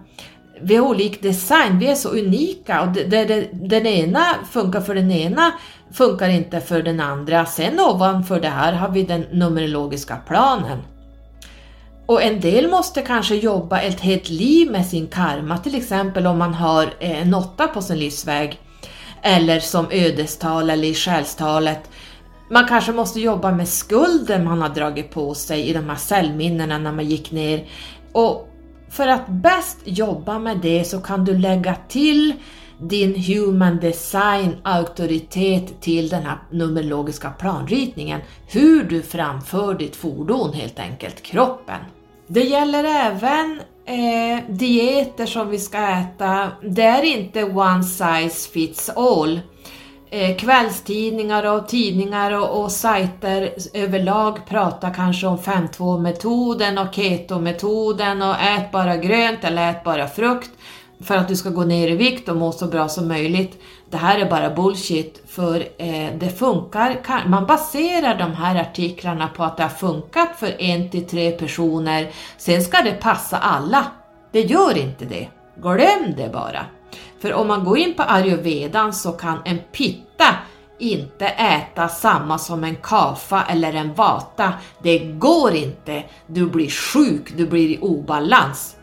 vi har olik design, vi är så unika och det, det, den ena funkar för den ena funkar inte för den andra. Sen ovanför det här har vi den numerologiska planen. Och en del måste kanske jobba ett helt liv med sin karma, till exempel om man har en åtta på sin livsväg eller som ödestal eller i själstalet. Man kanske måste jobba med skulden man har dragit på sig i de här cellminnena när man gick ner. Och för att bäst jobba med det så kan du lägga till din human design auktoritet till den här numerologiska planritningen. Hur du framför ditt fordon helt enkelt, kroppen. Det gäller även eh, dieter som vi ska äta, det är inte one size fits all. Eh, kvällstidningar och tidningar och, och sajter överlag pratar kanske om 5-2-metoden och keto-metoden och ät bara grönt eller ät bara frukt för att du ska gå ner i vikt och må så bra som möjligt. Det här är bara bullshit, för eh, det funkar. Man baserar de här artiklarna på att det har funkat för en till tre personer. Sen ska det passa alla. Det gör inte det. Glöm det bara. För om man går in på ayurvedan så kan en pitta inte äta samma som en kafa eller en vata. Det går inte. Du blir sjuk, du blir i obalans.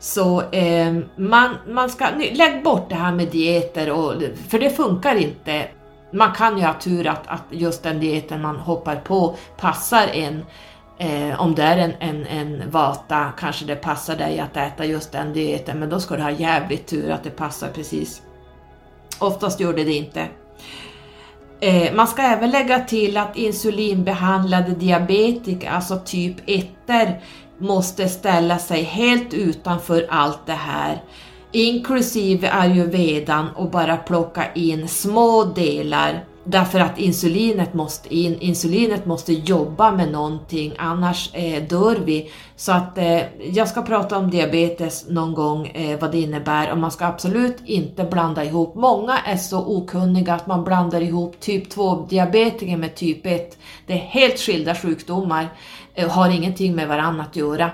Så eh, man, man ska, lägg bort det här med dieter, och, för det funkar inte. Man kan ju ha tur att, att just den dieten man hoppar på passar en. Eh, om det är en, en, en vata kanske det passar dig att äta just den dieten, men då ska du ha jävligt tur att det passar precis. Oftast gör det det inte. Eh, man ska även lägga till att insulinbehandlade diabetiker, alltså typ 1 måste ställa sig helt utanför allt det här, inklusive ayurvedan och bara plocka in små delar Därför att insulinet måste in, insulinet måste jobba med någonting annars eh, dör vi. Så att eh, jag ska prata om diabetes någon gång, eh, vad det innebär och man ska absolut inte blanda ihop. Många är så okunniga att man blandar ihop typ 2 diabetiker med typ 1. Det är helt skilda sjukdomar eh, Eh, har ingenting med varandra att göra.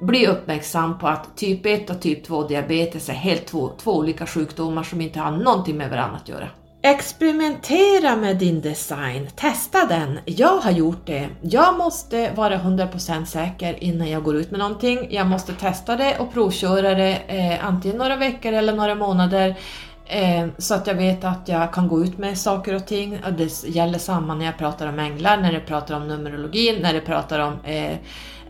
Bli uppmärksam på att typ 1 och typ 2 diabetes är helt två, två olika sjukdomar som inte har någonting med varandra att göra. Experimentera med din design, testa den. Jag har gjort det. Jag måste vara 100% säker innan jag går ut med någonting. Jag måste testa det och provköra det eh, antingen några veckor eller några månader Ehm, så att jag vet att jag kan gå ut med saker och ting. Det gäller samma när jag pratar om änglar, när jag pratar om numerologin, när jag pratar om eh,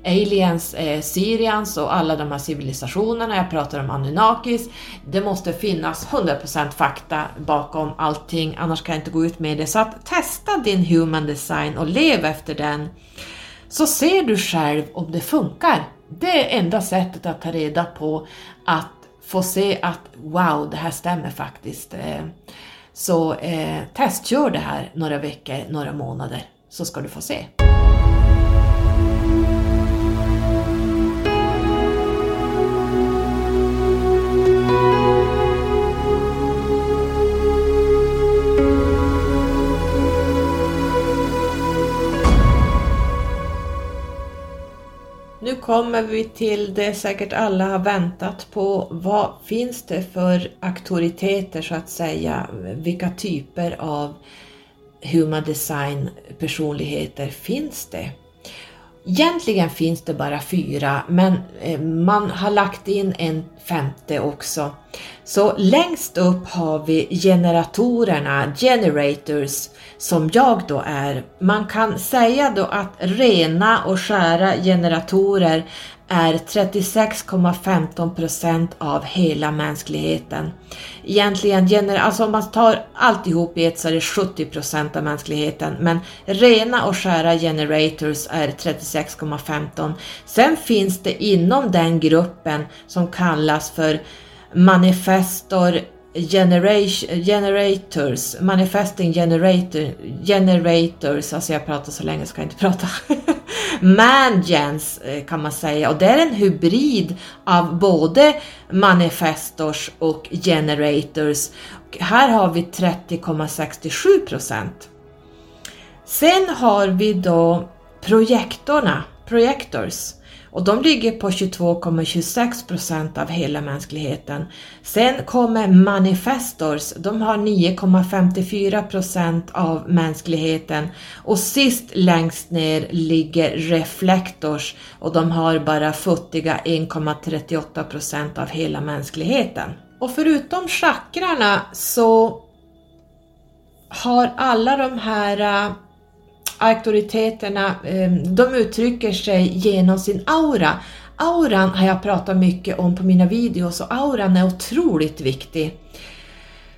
aliens, eh, Syrians och alla de här civilisationerna, jag pratar om Anunnakis. Det måste finnas 100% fakta bakom allting, annars kan jag inte gå ut med det. Så att testa din human design och lev efter den. Så ser du själv om det funkar. Det är enda sättet att ta reda på att få se att wow, det här stämmer faktiskt. Eh, så eh, testkör det här några veckor, några månader, så ska du få se. Nu kommer vi till det säkert alla har väntat på. Vad finns det för auktoriteter så att säga? Vilka typer av human design personligheter finns det? Egentligen finns det bara fyra, men eh, man har lagt in en femte också. Så längst upp har vi generatorerna, generators, som jag då är. Man kan säga då att rena och skära generatorer är 36,15% av hela mänskligheten. Egentligen, alltså om man tar alltihop i ett så är det 70% av mänskligheten, men rena och skära generators är 36,15. Sen finns det inom den gruppen som kallas för manifestor generators, manifesting generator, generators, alltså jag pratar så länge så kan jag inte prata. (laughs) Mangens eh, kan man säga och det är en hybrid av både manifestors och generators. Här har vi 30,67 procent. Sen har vi då projektorna, projectors. Och de ligger på 22,26 procent av hela mänskligheten. Sen kommer manifestors, de har 9,54 procent av mänskligheten. Och sist längst ner ligger reflektors och de har bara futtiga 1,38 procent av hela mänskligheten. Och förutom chakrarna så har alla de här äh, auktoriteterna, eh, de uttrycker sig genom sin aura. Auran har jag pratat mycket om på mina videos och auran är otroligt viktig.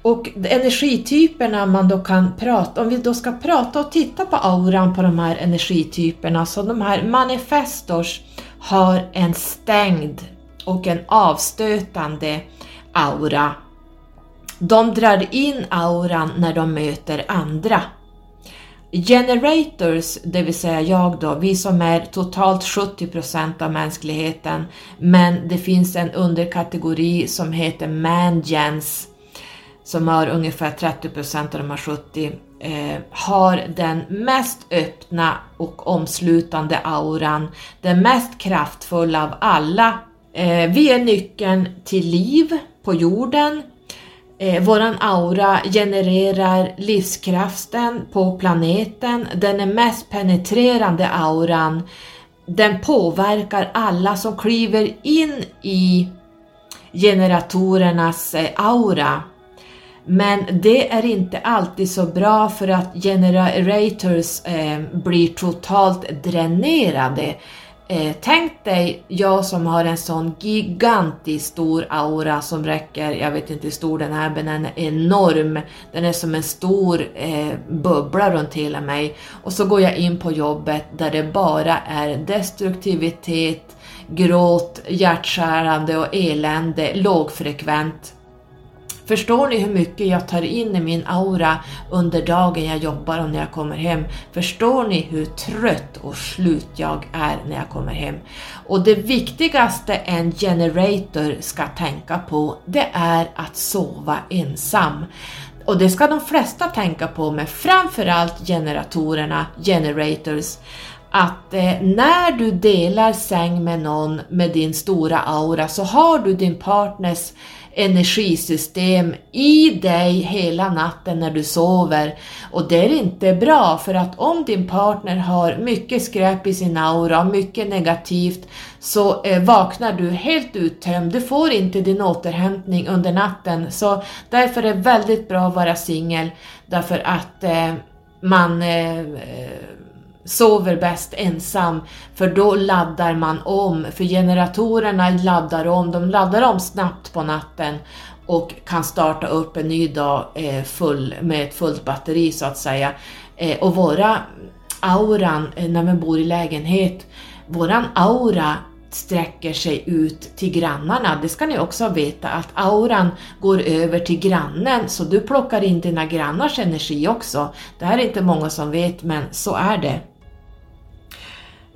Och energityperna man då kan prata, om vi då ska prata och titta på auran på de här energityperna, så de här manifestors har en stängd och en avstötande aura. De drar in auran när de möter andra. Generators, det vill säga jag då, vi som är totalt 70% av mänskligheten, men det finns en underkategori som heter mangens som har ungefär 30% av de här 70, eh, har den mest öppna och omslutande auran, den mest kraftfulla av alla. Eh, vi är nyckeln till liv på jorden, Eh, våran aura genererar livskraften på planeten, den är mest penetrerande auran. Den påverkar alla som kliver in i generatorernas eh, aura. Men det är inte alltid så bra för att generators eh, blir totalt dränerade Eh, tänk dig jag som har en sån gigantisk stor aura som räcker, jag vet inte hur stor den är, men den är enorm. Den är som en stor eh, bubbla runt hela mig. Och så går jag in på jobbet där det bara är destruktivitet, gråt, hjärtskärande och elände, lågfrekvent. Förstår ni hur mycket jag tar in i min aura under dagen jag jobbar och när jag kommer hem? Förstår ni hur trött och slut jag är när jag kommer hem? Och det viktigaste en generator ska tänka på, det är att sova ensam. Och det ska de flesta tänka på, men framförallt generatorerna, generators att eh, när du delar säng med någon med din stora aura så har du din partners energisystem i dig hela natten när du sover. Och det är inte bra för att om din partner har mycket skräp i sin aura, mycket negativt, så eh, vaknar du helt uttömd. Du får inte din återhämtning under natten. Så därför är det väldigt bra att vara singel, därför att eh, man eh, eh sover bäst ensam för då laddar man om, för generatorerna laddar om, de laddar om snabbt på natten och kan starta upp en ny dag eh, full, med ett fullt batteri så att säga. Eh, och våra auran, eh, när man bor i lägenhet, våran aura sträcker sig ut till grannarna. Det ska ni också veta att auran går över till grannen så du plockar in dina grannars energi också. Det här är inte många som vet men så är det.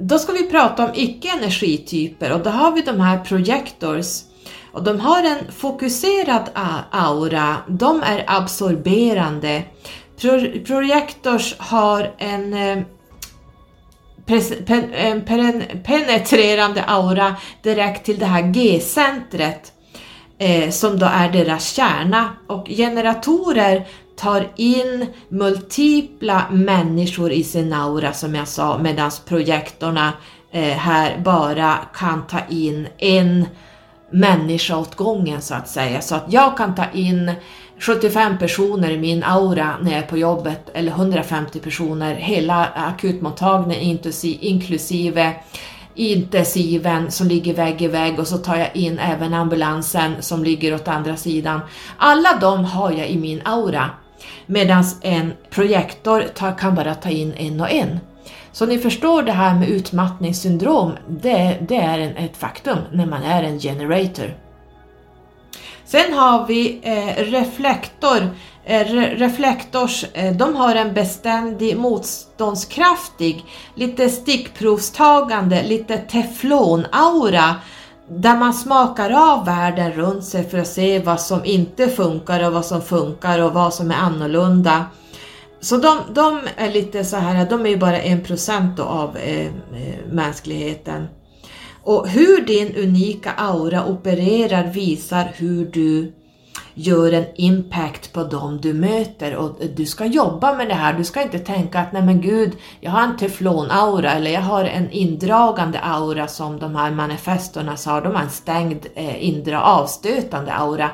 Då ska vi prata om icke-energityper och då har vi de här projectors. Och de har en fokuserad aura, de är absorberande. Pro projektors har en, eh, en penetrerande aura direkt till det här G-centret eh, som då är deras kärna och generatorer tar in multipla människor i sin aura som jag sa medan projektorna eh, här bara kan ta in en människa åt gången så att säga. Så att jag kan ta in 75 personer i min aura när jag är på jobbet eller 150 personer, hela akutmottagningen inklusive intensiven som ligger vägg i vägg och så tar jag in även ambulansen som ligger åt andra sidan. Alla de har jag i min aura medan en projektor tar, kan bara ta in en och en. Så ni förstår det här med utmattningssyndrom, det, det är en, ett faktum när man är en generator. Sen har vi eh, reflektor. Eh, re reflektors, eh, de har en beständig motståndskraftig, lite stickprovstagande, lite teflonaura där man smakar av världen runt sig för att se vad som inte funkar och vad som funkar och vad som är annorlunda. Så de, de är lite så här, de är ju bara en procent av eh, eh, mänskligheten. Och hur din unika aura opererar visar hur du gör en impact på dem du möter och du ska jobba med det här. Du ska inte tänka att nej men gud, jag har en teflonaura eller jag har en indragande aura som de här manifestorna sa, de har en stängd, eh, indra, avstötande aura.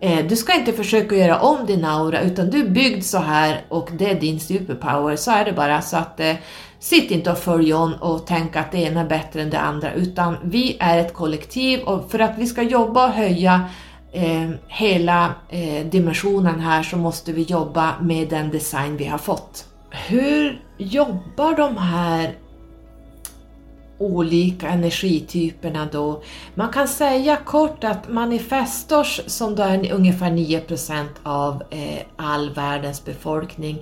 Eh, du ska inte försöka göra om din aura utan du är byggd så här och det är din superpower, så är det bara. Så att eh, Sitt inte och följ on och tänk att det ena är bättre än det andra utan vi är ett kollektiv och för att vi ska jobba och höja eh, hela eh, dimensionen här så måste vi jobba med den design vi har fått. Hur jobbar de här olika energityperna då? Man kan säga kort att manifestors, som då är ungefär 9% av eh, all världens befolkning,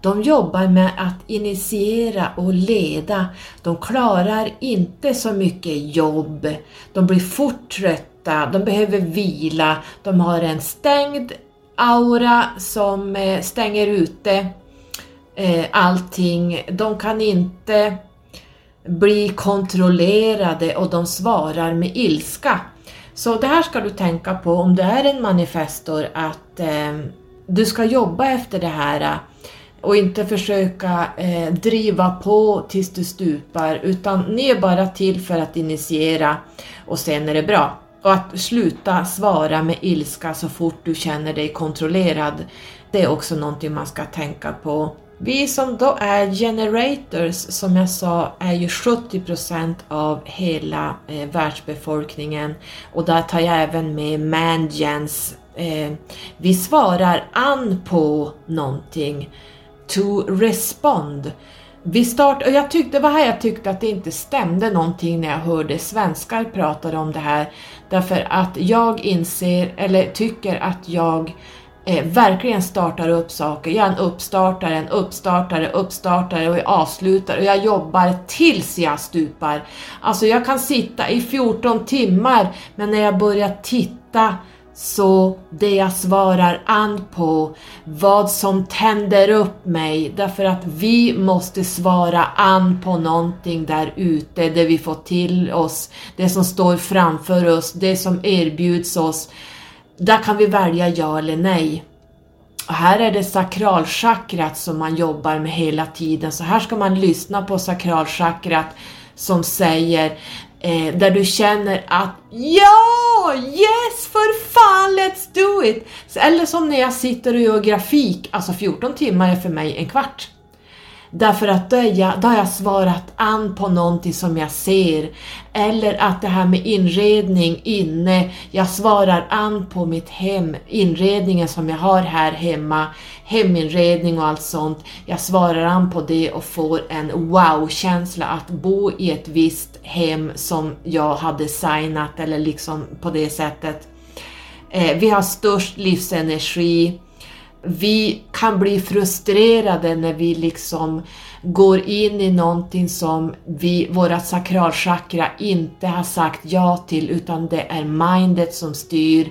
de jobbar med att initiera och leda. De klarar inte så mycket jobb, de blir fort trötta trötta, de behöver vila, de har en stängd aura som eh, stänger ute eh, allting. De kan inte bli kontrollerade och de svarar med ilska. Så det här ska du tänka på om du är en manifestor att eh, du ska jobba efter det här eh, och inte försöka eh, driva på tills du stupar utan ni är bara till för att initiera och sen är det bra. Och att sluta svara med ilska så fort du känner dig kontrollerad, det är också någonting man ska tänka på. Vi som då är generators, som jag sa, är ju 70% av hela eh, världsbefolkningen och där tar jag även med mangens. Eh, vi svarar an på någonting. To respond. Vi start, och jag tyckte, det var här jag tyckte att det inte stämde någonting när jag hörde svenskar prata om det här. Därför att jag inser, eller tycker att jag eh, verkligen startar upp saker. Jag är en uppstartare, en uppstartare, uppstartare och jag avslutar och jag jobbar tills jag stupar. Alltså jag kan sitta i 14 timmar men när jag börjar titta så det jag svarar an på, vad som tänder upp mig, därför att vi måste svara an på någonting där ute, det vi får till oss, det som står framför oss, det som erbjuds oss. Där kan vi välja ja eller nej. Och här är det sakralchakrat som man jobbar med hela tiden, så här ska man lyssna på sakralchakrat som säger eh, där du känner att ja, yes, för fan, let's do it! Eller som när jag sitter och gör grafik, alltså 14 timmar är för mig en kvart. Därför att då, jag, då har jag svarat an på någonting som jag ser. Eller att det här med inredning inne, jag svarar an på mitt hem, inredningen som jag har här hemma, heminredning och allt sånt. Jag svarar an på det och får en wow-känsla att bo i ett visst hem som jag har designat eller liksom på det sättet. Eh, vi har störst livsenergi vi kan bli frustrerade när vi liksom går in i någonting som vi, våra sakralchakra inte har sagt ja till utan det är mindet som styr.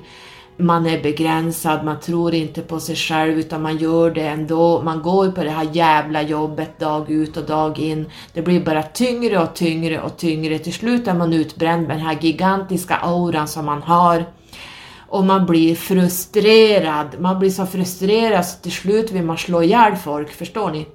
Man är begränsad, man tror inte på sig själv utan man gör det ändå. Man går på det här jävla jobbet dag ut och dag in. Det blir bara tyngre och tyngre och tyngre. Till slut är man utbränd med den här gigantiska auran som man har och man blir frustrerad. Man blir så frustrerad så till slut vill man slå ihjäl folk, förstår ni?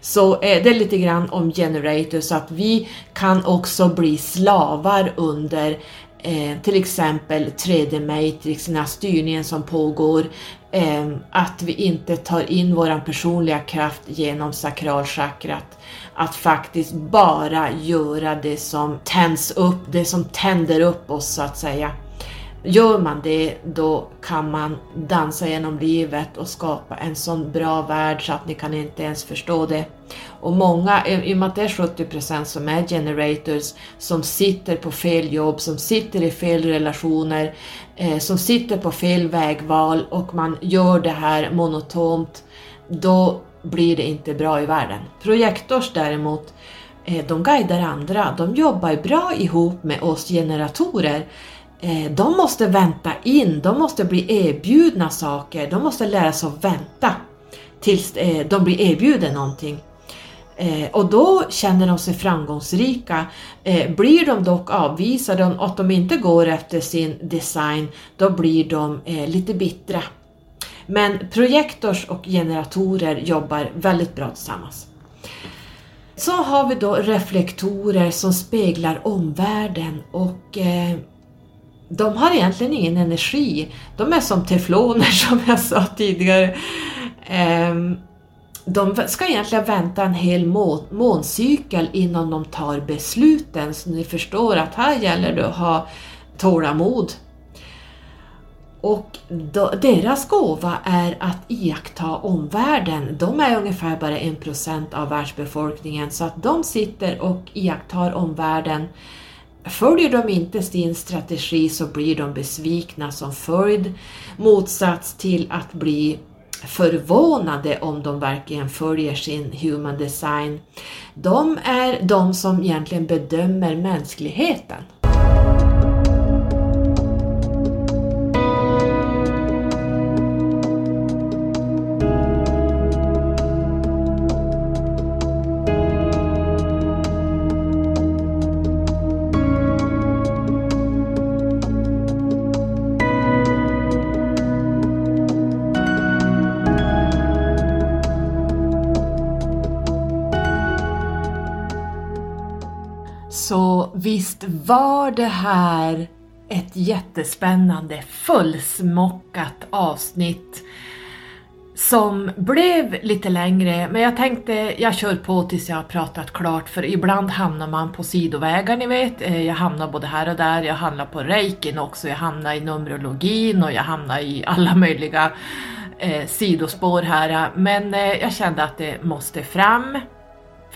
Så eh, det är lite grann om generator så att vi kan också bli slavar under eh, till exempel 3D Matrix, den här styrningen som pågår, eh, att vi inte tar in våran personliga kraft genom sakralchakrat. Att faktiskt bara göra det som tänds upp, det som tänder upp oss så att säga. Gör man det, då kan man dansa genom livet och skapa en sån bra värld så att ni kan inte ens förstå det. Och många, i och med att det är 70% som är generators, som sitter på fel jobb, som sitter i fel relationer, eh, som sitter på fel vägval och man gör det här monotont, då blir det inte bra i världen. Projektors däremot, eh, de guidar andra, de jobbar bra ihop med oss generatorer Eh, de måste vänta in, de måste bli erbjudna saker, de måste lära sig att vänta tills eh, de blir erbjudna någonting. Eh, och då känner de sig framgångsrika. Eh, blir de dock avvisade och att de inte går efter sin design, då blir de eh, lite bittra. Men projektors och generatorer jobbar väldigt bra tillsammans. Så har vi då reflektorer som speglar omvärlden och eh, de har egentligen ingen energi. De är som tefloner (laughs) som jag sa tidigare. Ehm, de ska egentligen vänta en hel måncykel innan de tar besluten, så ni förstår att här gäller det att ha tålamod. Och då, deras gåva är att iaktta omvärlden. De är ungefär bara en procent av världsbefolkningen, så att de sitter och iakttar omvärlden Följer de inte sin strategi så blir de besvikna som följd, motsats till att bli förvånade om de verkligen följer sin human design. De är de som egentligen bedömer mänskligheten. Visst var det här ett jättespännande fullsmockat avsnitt som blev lite längre, men jag tänkte jag kör på tills jag har pratat klart för ibland hamnar man på sidovägar ni vet. Eh, jag hamnar både här och där, jag hamnar på reikin också, jag hamnar i numerologin och jag hamnar i alla möjliga eh, sidospår här. Men eh, jag kände att det måste fram.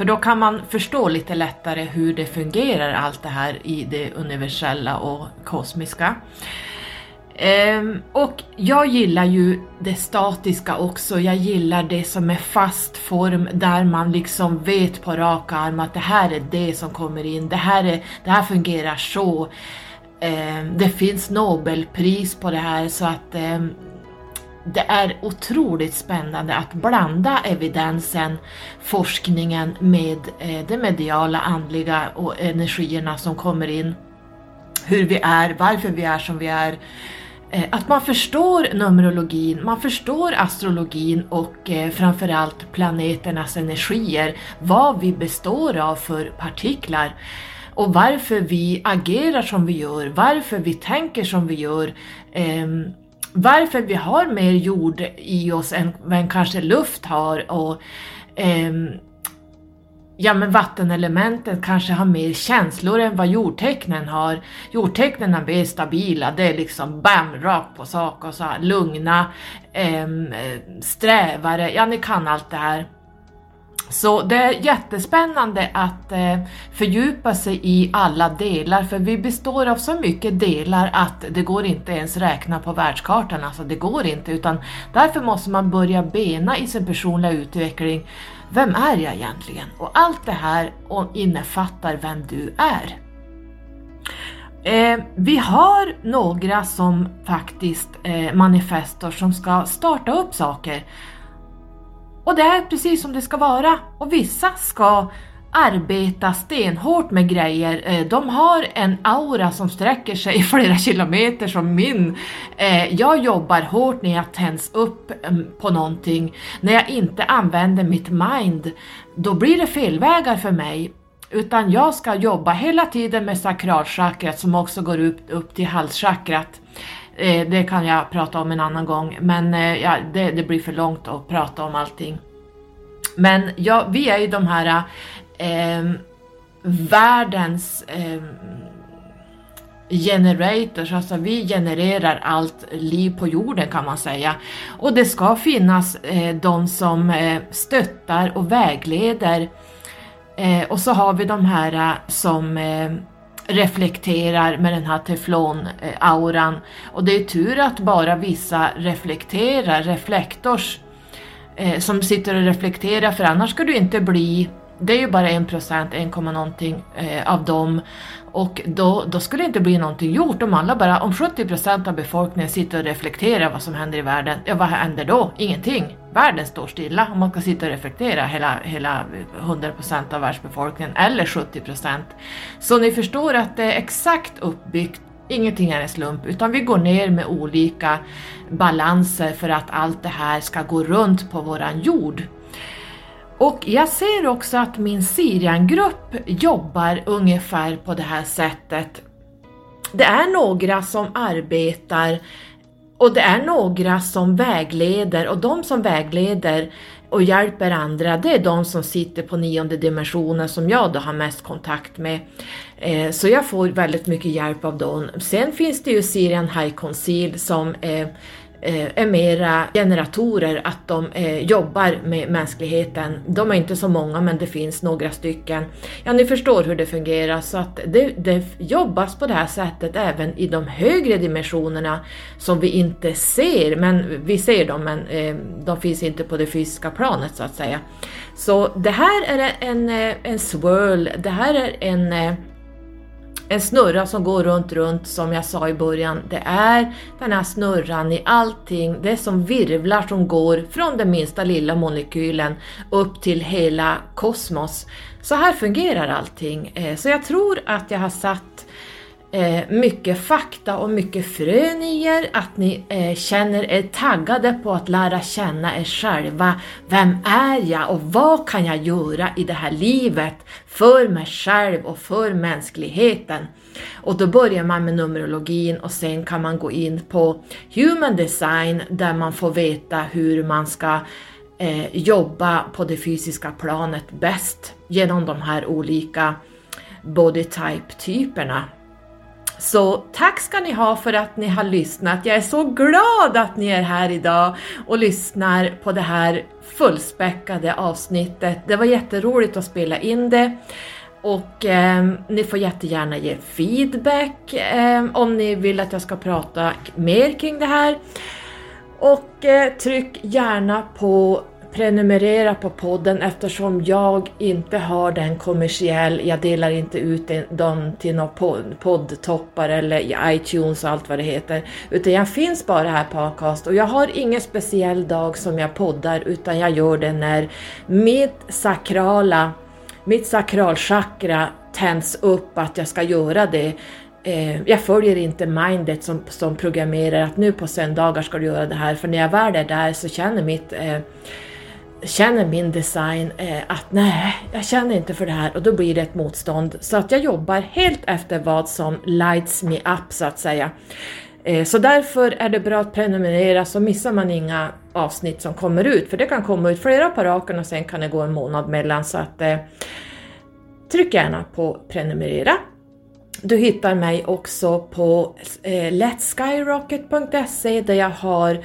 För då kan man förstå lite lättare hur det fungerar allt det här i det universella och kosmiska. Ehm, och jag gillar ju det statiska också, jag gillar det som är fast form där man liksom vet på rak arm att det här är det som kommer in, det här, är, det här fungerar så. Ehm, det finns Nobelpris på det här så att ehm, det är otroligt spännande att blanda evidensen, forskningen med eh, det mediala, andliga och energierna som kommer in. Hur vi är, varför vi är som vi är, eh, att man förstår Numerologin, man förstår astrologin och eh, framförallt planeternas energier, vad vi består av för partiklar och varför vi agerar som vi gör, varför vi tänker som vi gör, ehm, varför vi har mer jord i oss än vad kanske luft har och eh, ja men vattenelementet kanske har mer känslor än vad jordtecknen har. Jordtecknen är mer stabila, det är liksom bam, rakt på sak och så här, lugna, ehm, eh, strävare, ja ni kan allt det här. Så det är jättespännande att eh, fördjupa sig i alla delar för vi består av så mycket delar att det går inte ens räkna på världskartan, alltså det går inte utan därför måste man börja bena i sin personliga utveckling vem är jag egentligen? Och allt det här innefattar vem du är. Eh, vi har några som faktiskt eh, manifestor som ska starta upp saker. Och det är precis som det ska vara. Och vissa ska arbeta stenhårt med grejer. Eh, de har en aura som sträcker sig (laughs) flera kilometer som min. Eh, jag jobbar hårt när jag tänds upp mm, på någonting. När jag inte använder mitt mind, då blir det felvägar för mig. Utan jag ska jobba hela tiden med sakralchakrat som också går upp, upp till halschakrat. Eh, det kan jag prata om en annan gång, men eh, ja, det, det blir för långt att prata om allting. Men ja, vi är ju de här eh, världens eh, generators, alltså vi genererar allt liv på jorden kan man säga. Och det ska finnas eh, de som eh, stöttar och vägleder. Eh, och så har vi de här eh, som eh, reflekterar med den här teflonauran. Och det är tur att bara vissa reflekterar, reflektors, eh, som sitter och reflekterar för annars ska du inte bli det är ju bara 1% 1, någonting eh, av dem och då, då skulle det inte bli någonting gjort om alla bara, om 70% av befolkningen sitter och reflekterar vad som händer i världen, ja vad händer då? Ingenting. Världen står stilla om man ska sitta och reflektera hela, hela 100% av världsbefolkningen eller 70%. Så ni förstår att det är exakt uppbyggt Ingenting är en slump, utan vi går ner med olika balanser för att allt det här ska gå runt på våran jord. Och jag ser också att min Siriangrupp jobbar ungefär på det här sättet. Det är några som arbetar och det är några som vägleder och de som vägleder och hjälper andra, det är de som sitter på nionde dimensionen som jag då har mest kontakt med. Eh, så jag får väldigt mycket hjälp av dem. Sen finns det ju Sirian High Conceal som eh, Eh, är mera generatorer, att de eh, jobbar med mänskligheten. De är inte så många men det finns några stycken. Ja, ni förstår hur det fungerar så att det, det jobbas på det här sättet även i de högre dimensionerna som vi inte ser, men vi ser dem men eh, de finns inte på det fysiska planet så att säga. Så det här är en, en swirl, det här är en en snurra som går runt, runt som jag sa i början. Det är den här snurran i allting, det är som virvlar som går från den minsta lilla molekylen upp till hela kosmos. Så här fungerar allting. Eh, så jag tror att jag har satt eh, mycket fakta och mycket frön i er, att ni eh, känner er taggade på att lära känna er själva. Vem är jag och vad kan jag göra i det här livet för mig själv och för mänskligheten? Och då börjar man med numerologin och sen kan man gå in på human design där man får veta hur man ska eh, jobba på det fysiska planet bäst genom de här olika body type-typerna. Så tack ska ni ha för att ni har lyssnat. Jag är så glad att ni är här idag och lyssnar på det här fullspäckade avsnittet. Det var jätteroligt att spela in det. Och eh, ni får jättegärna ge feedback eh, om ni vill att jag ska prata mer kring det här. Och eh, tryck gärna på prenumerera på podden eftersom jag inte har den kommersiell, jag delar inte ut dem till några poddtoppar eller i iTunes och allt vad det heter, utan jag finns bara här på Acast. Och jag har ingen speciell dag som jag poddar utan jag gör det när mitt sakrala, mitt sakralchakra tänds upp att jag ska göra det. Eh, jag följer inte mindet som, som programmerar att nu på söndagar ska du göra det här, för när jag väl är där så känner mitt eh, känner min design eh, att nej, jag känner inte för det här och då blir det ett motstånd. Så att jag jobbar helt efter vad som lights me up så att säga. Eh, så därför är det bra att prenumerera så missar man inga avsnitt som kommer ut, för det kan komma ut flera på raken och sen kan det gå en månad mellan så att eh, tryck gärna på prenumerera. Du hittar mig också på eh, letskyrocket.se där jag har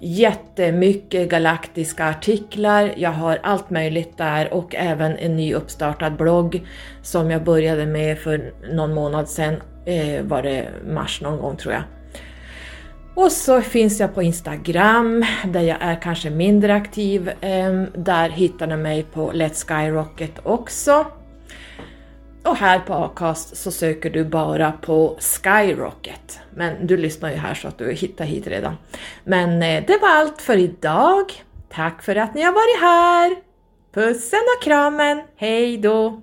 jättemycket galaktiska artiklar, jag har allt möjligt där och även en ny uppstartad blogg som jag började med för någon månad sedan, eh, var det mars någon gång tror jag. Och så finns jag på Instagram där jag är kanske mindre aktiv. Eh, där hittar ni mig på Let's Skyrocket också. Och här på Acast så söker du bara på Skyrocket. Men du lyssnar ju här så att du hittar hit redan. Men eh, det var allt för idag. Tack för att ni har varit här! Pussen och kramen, hej då!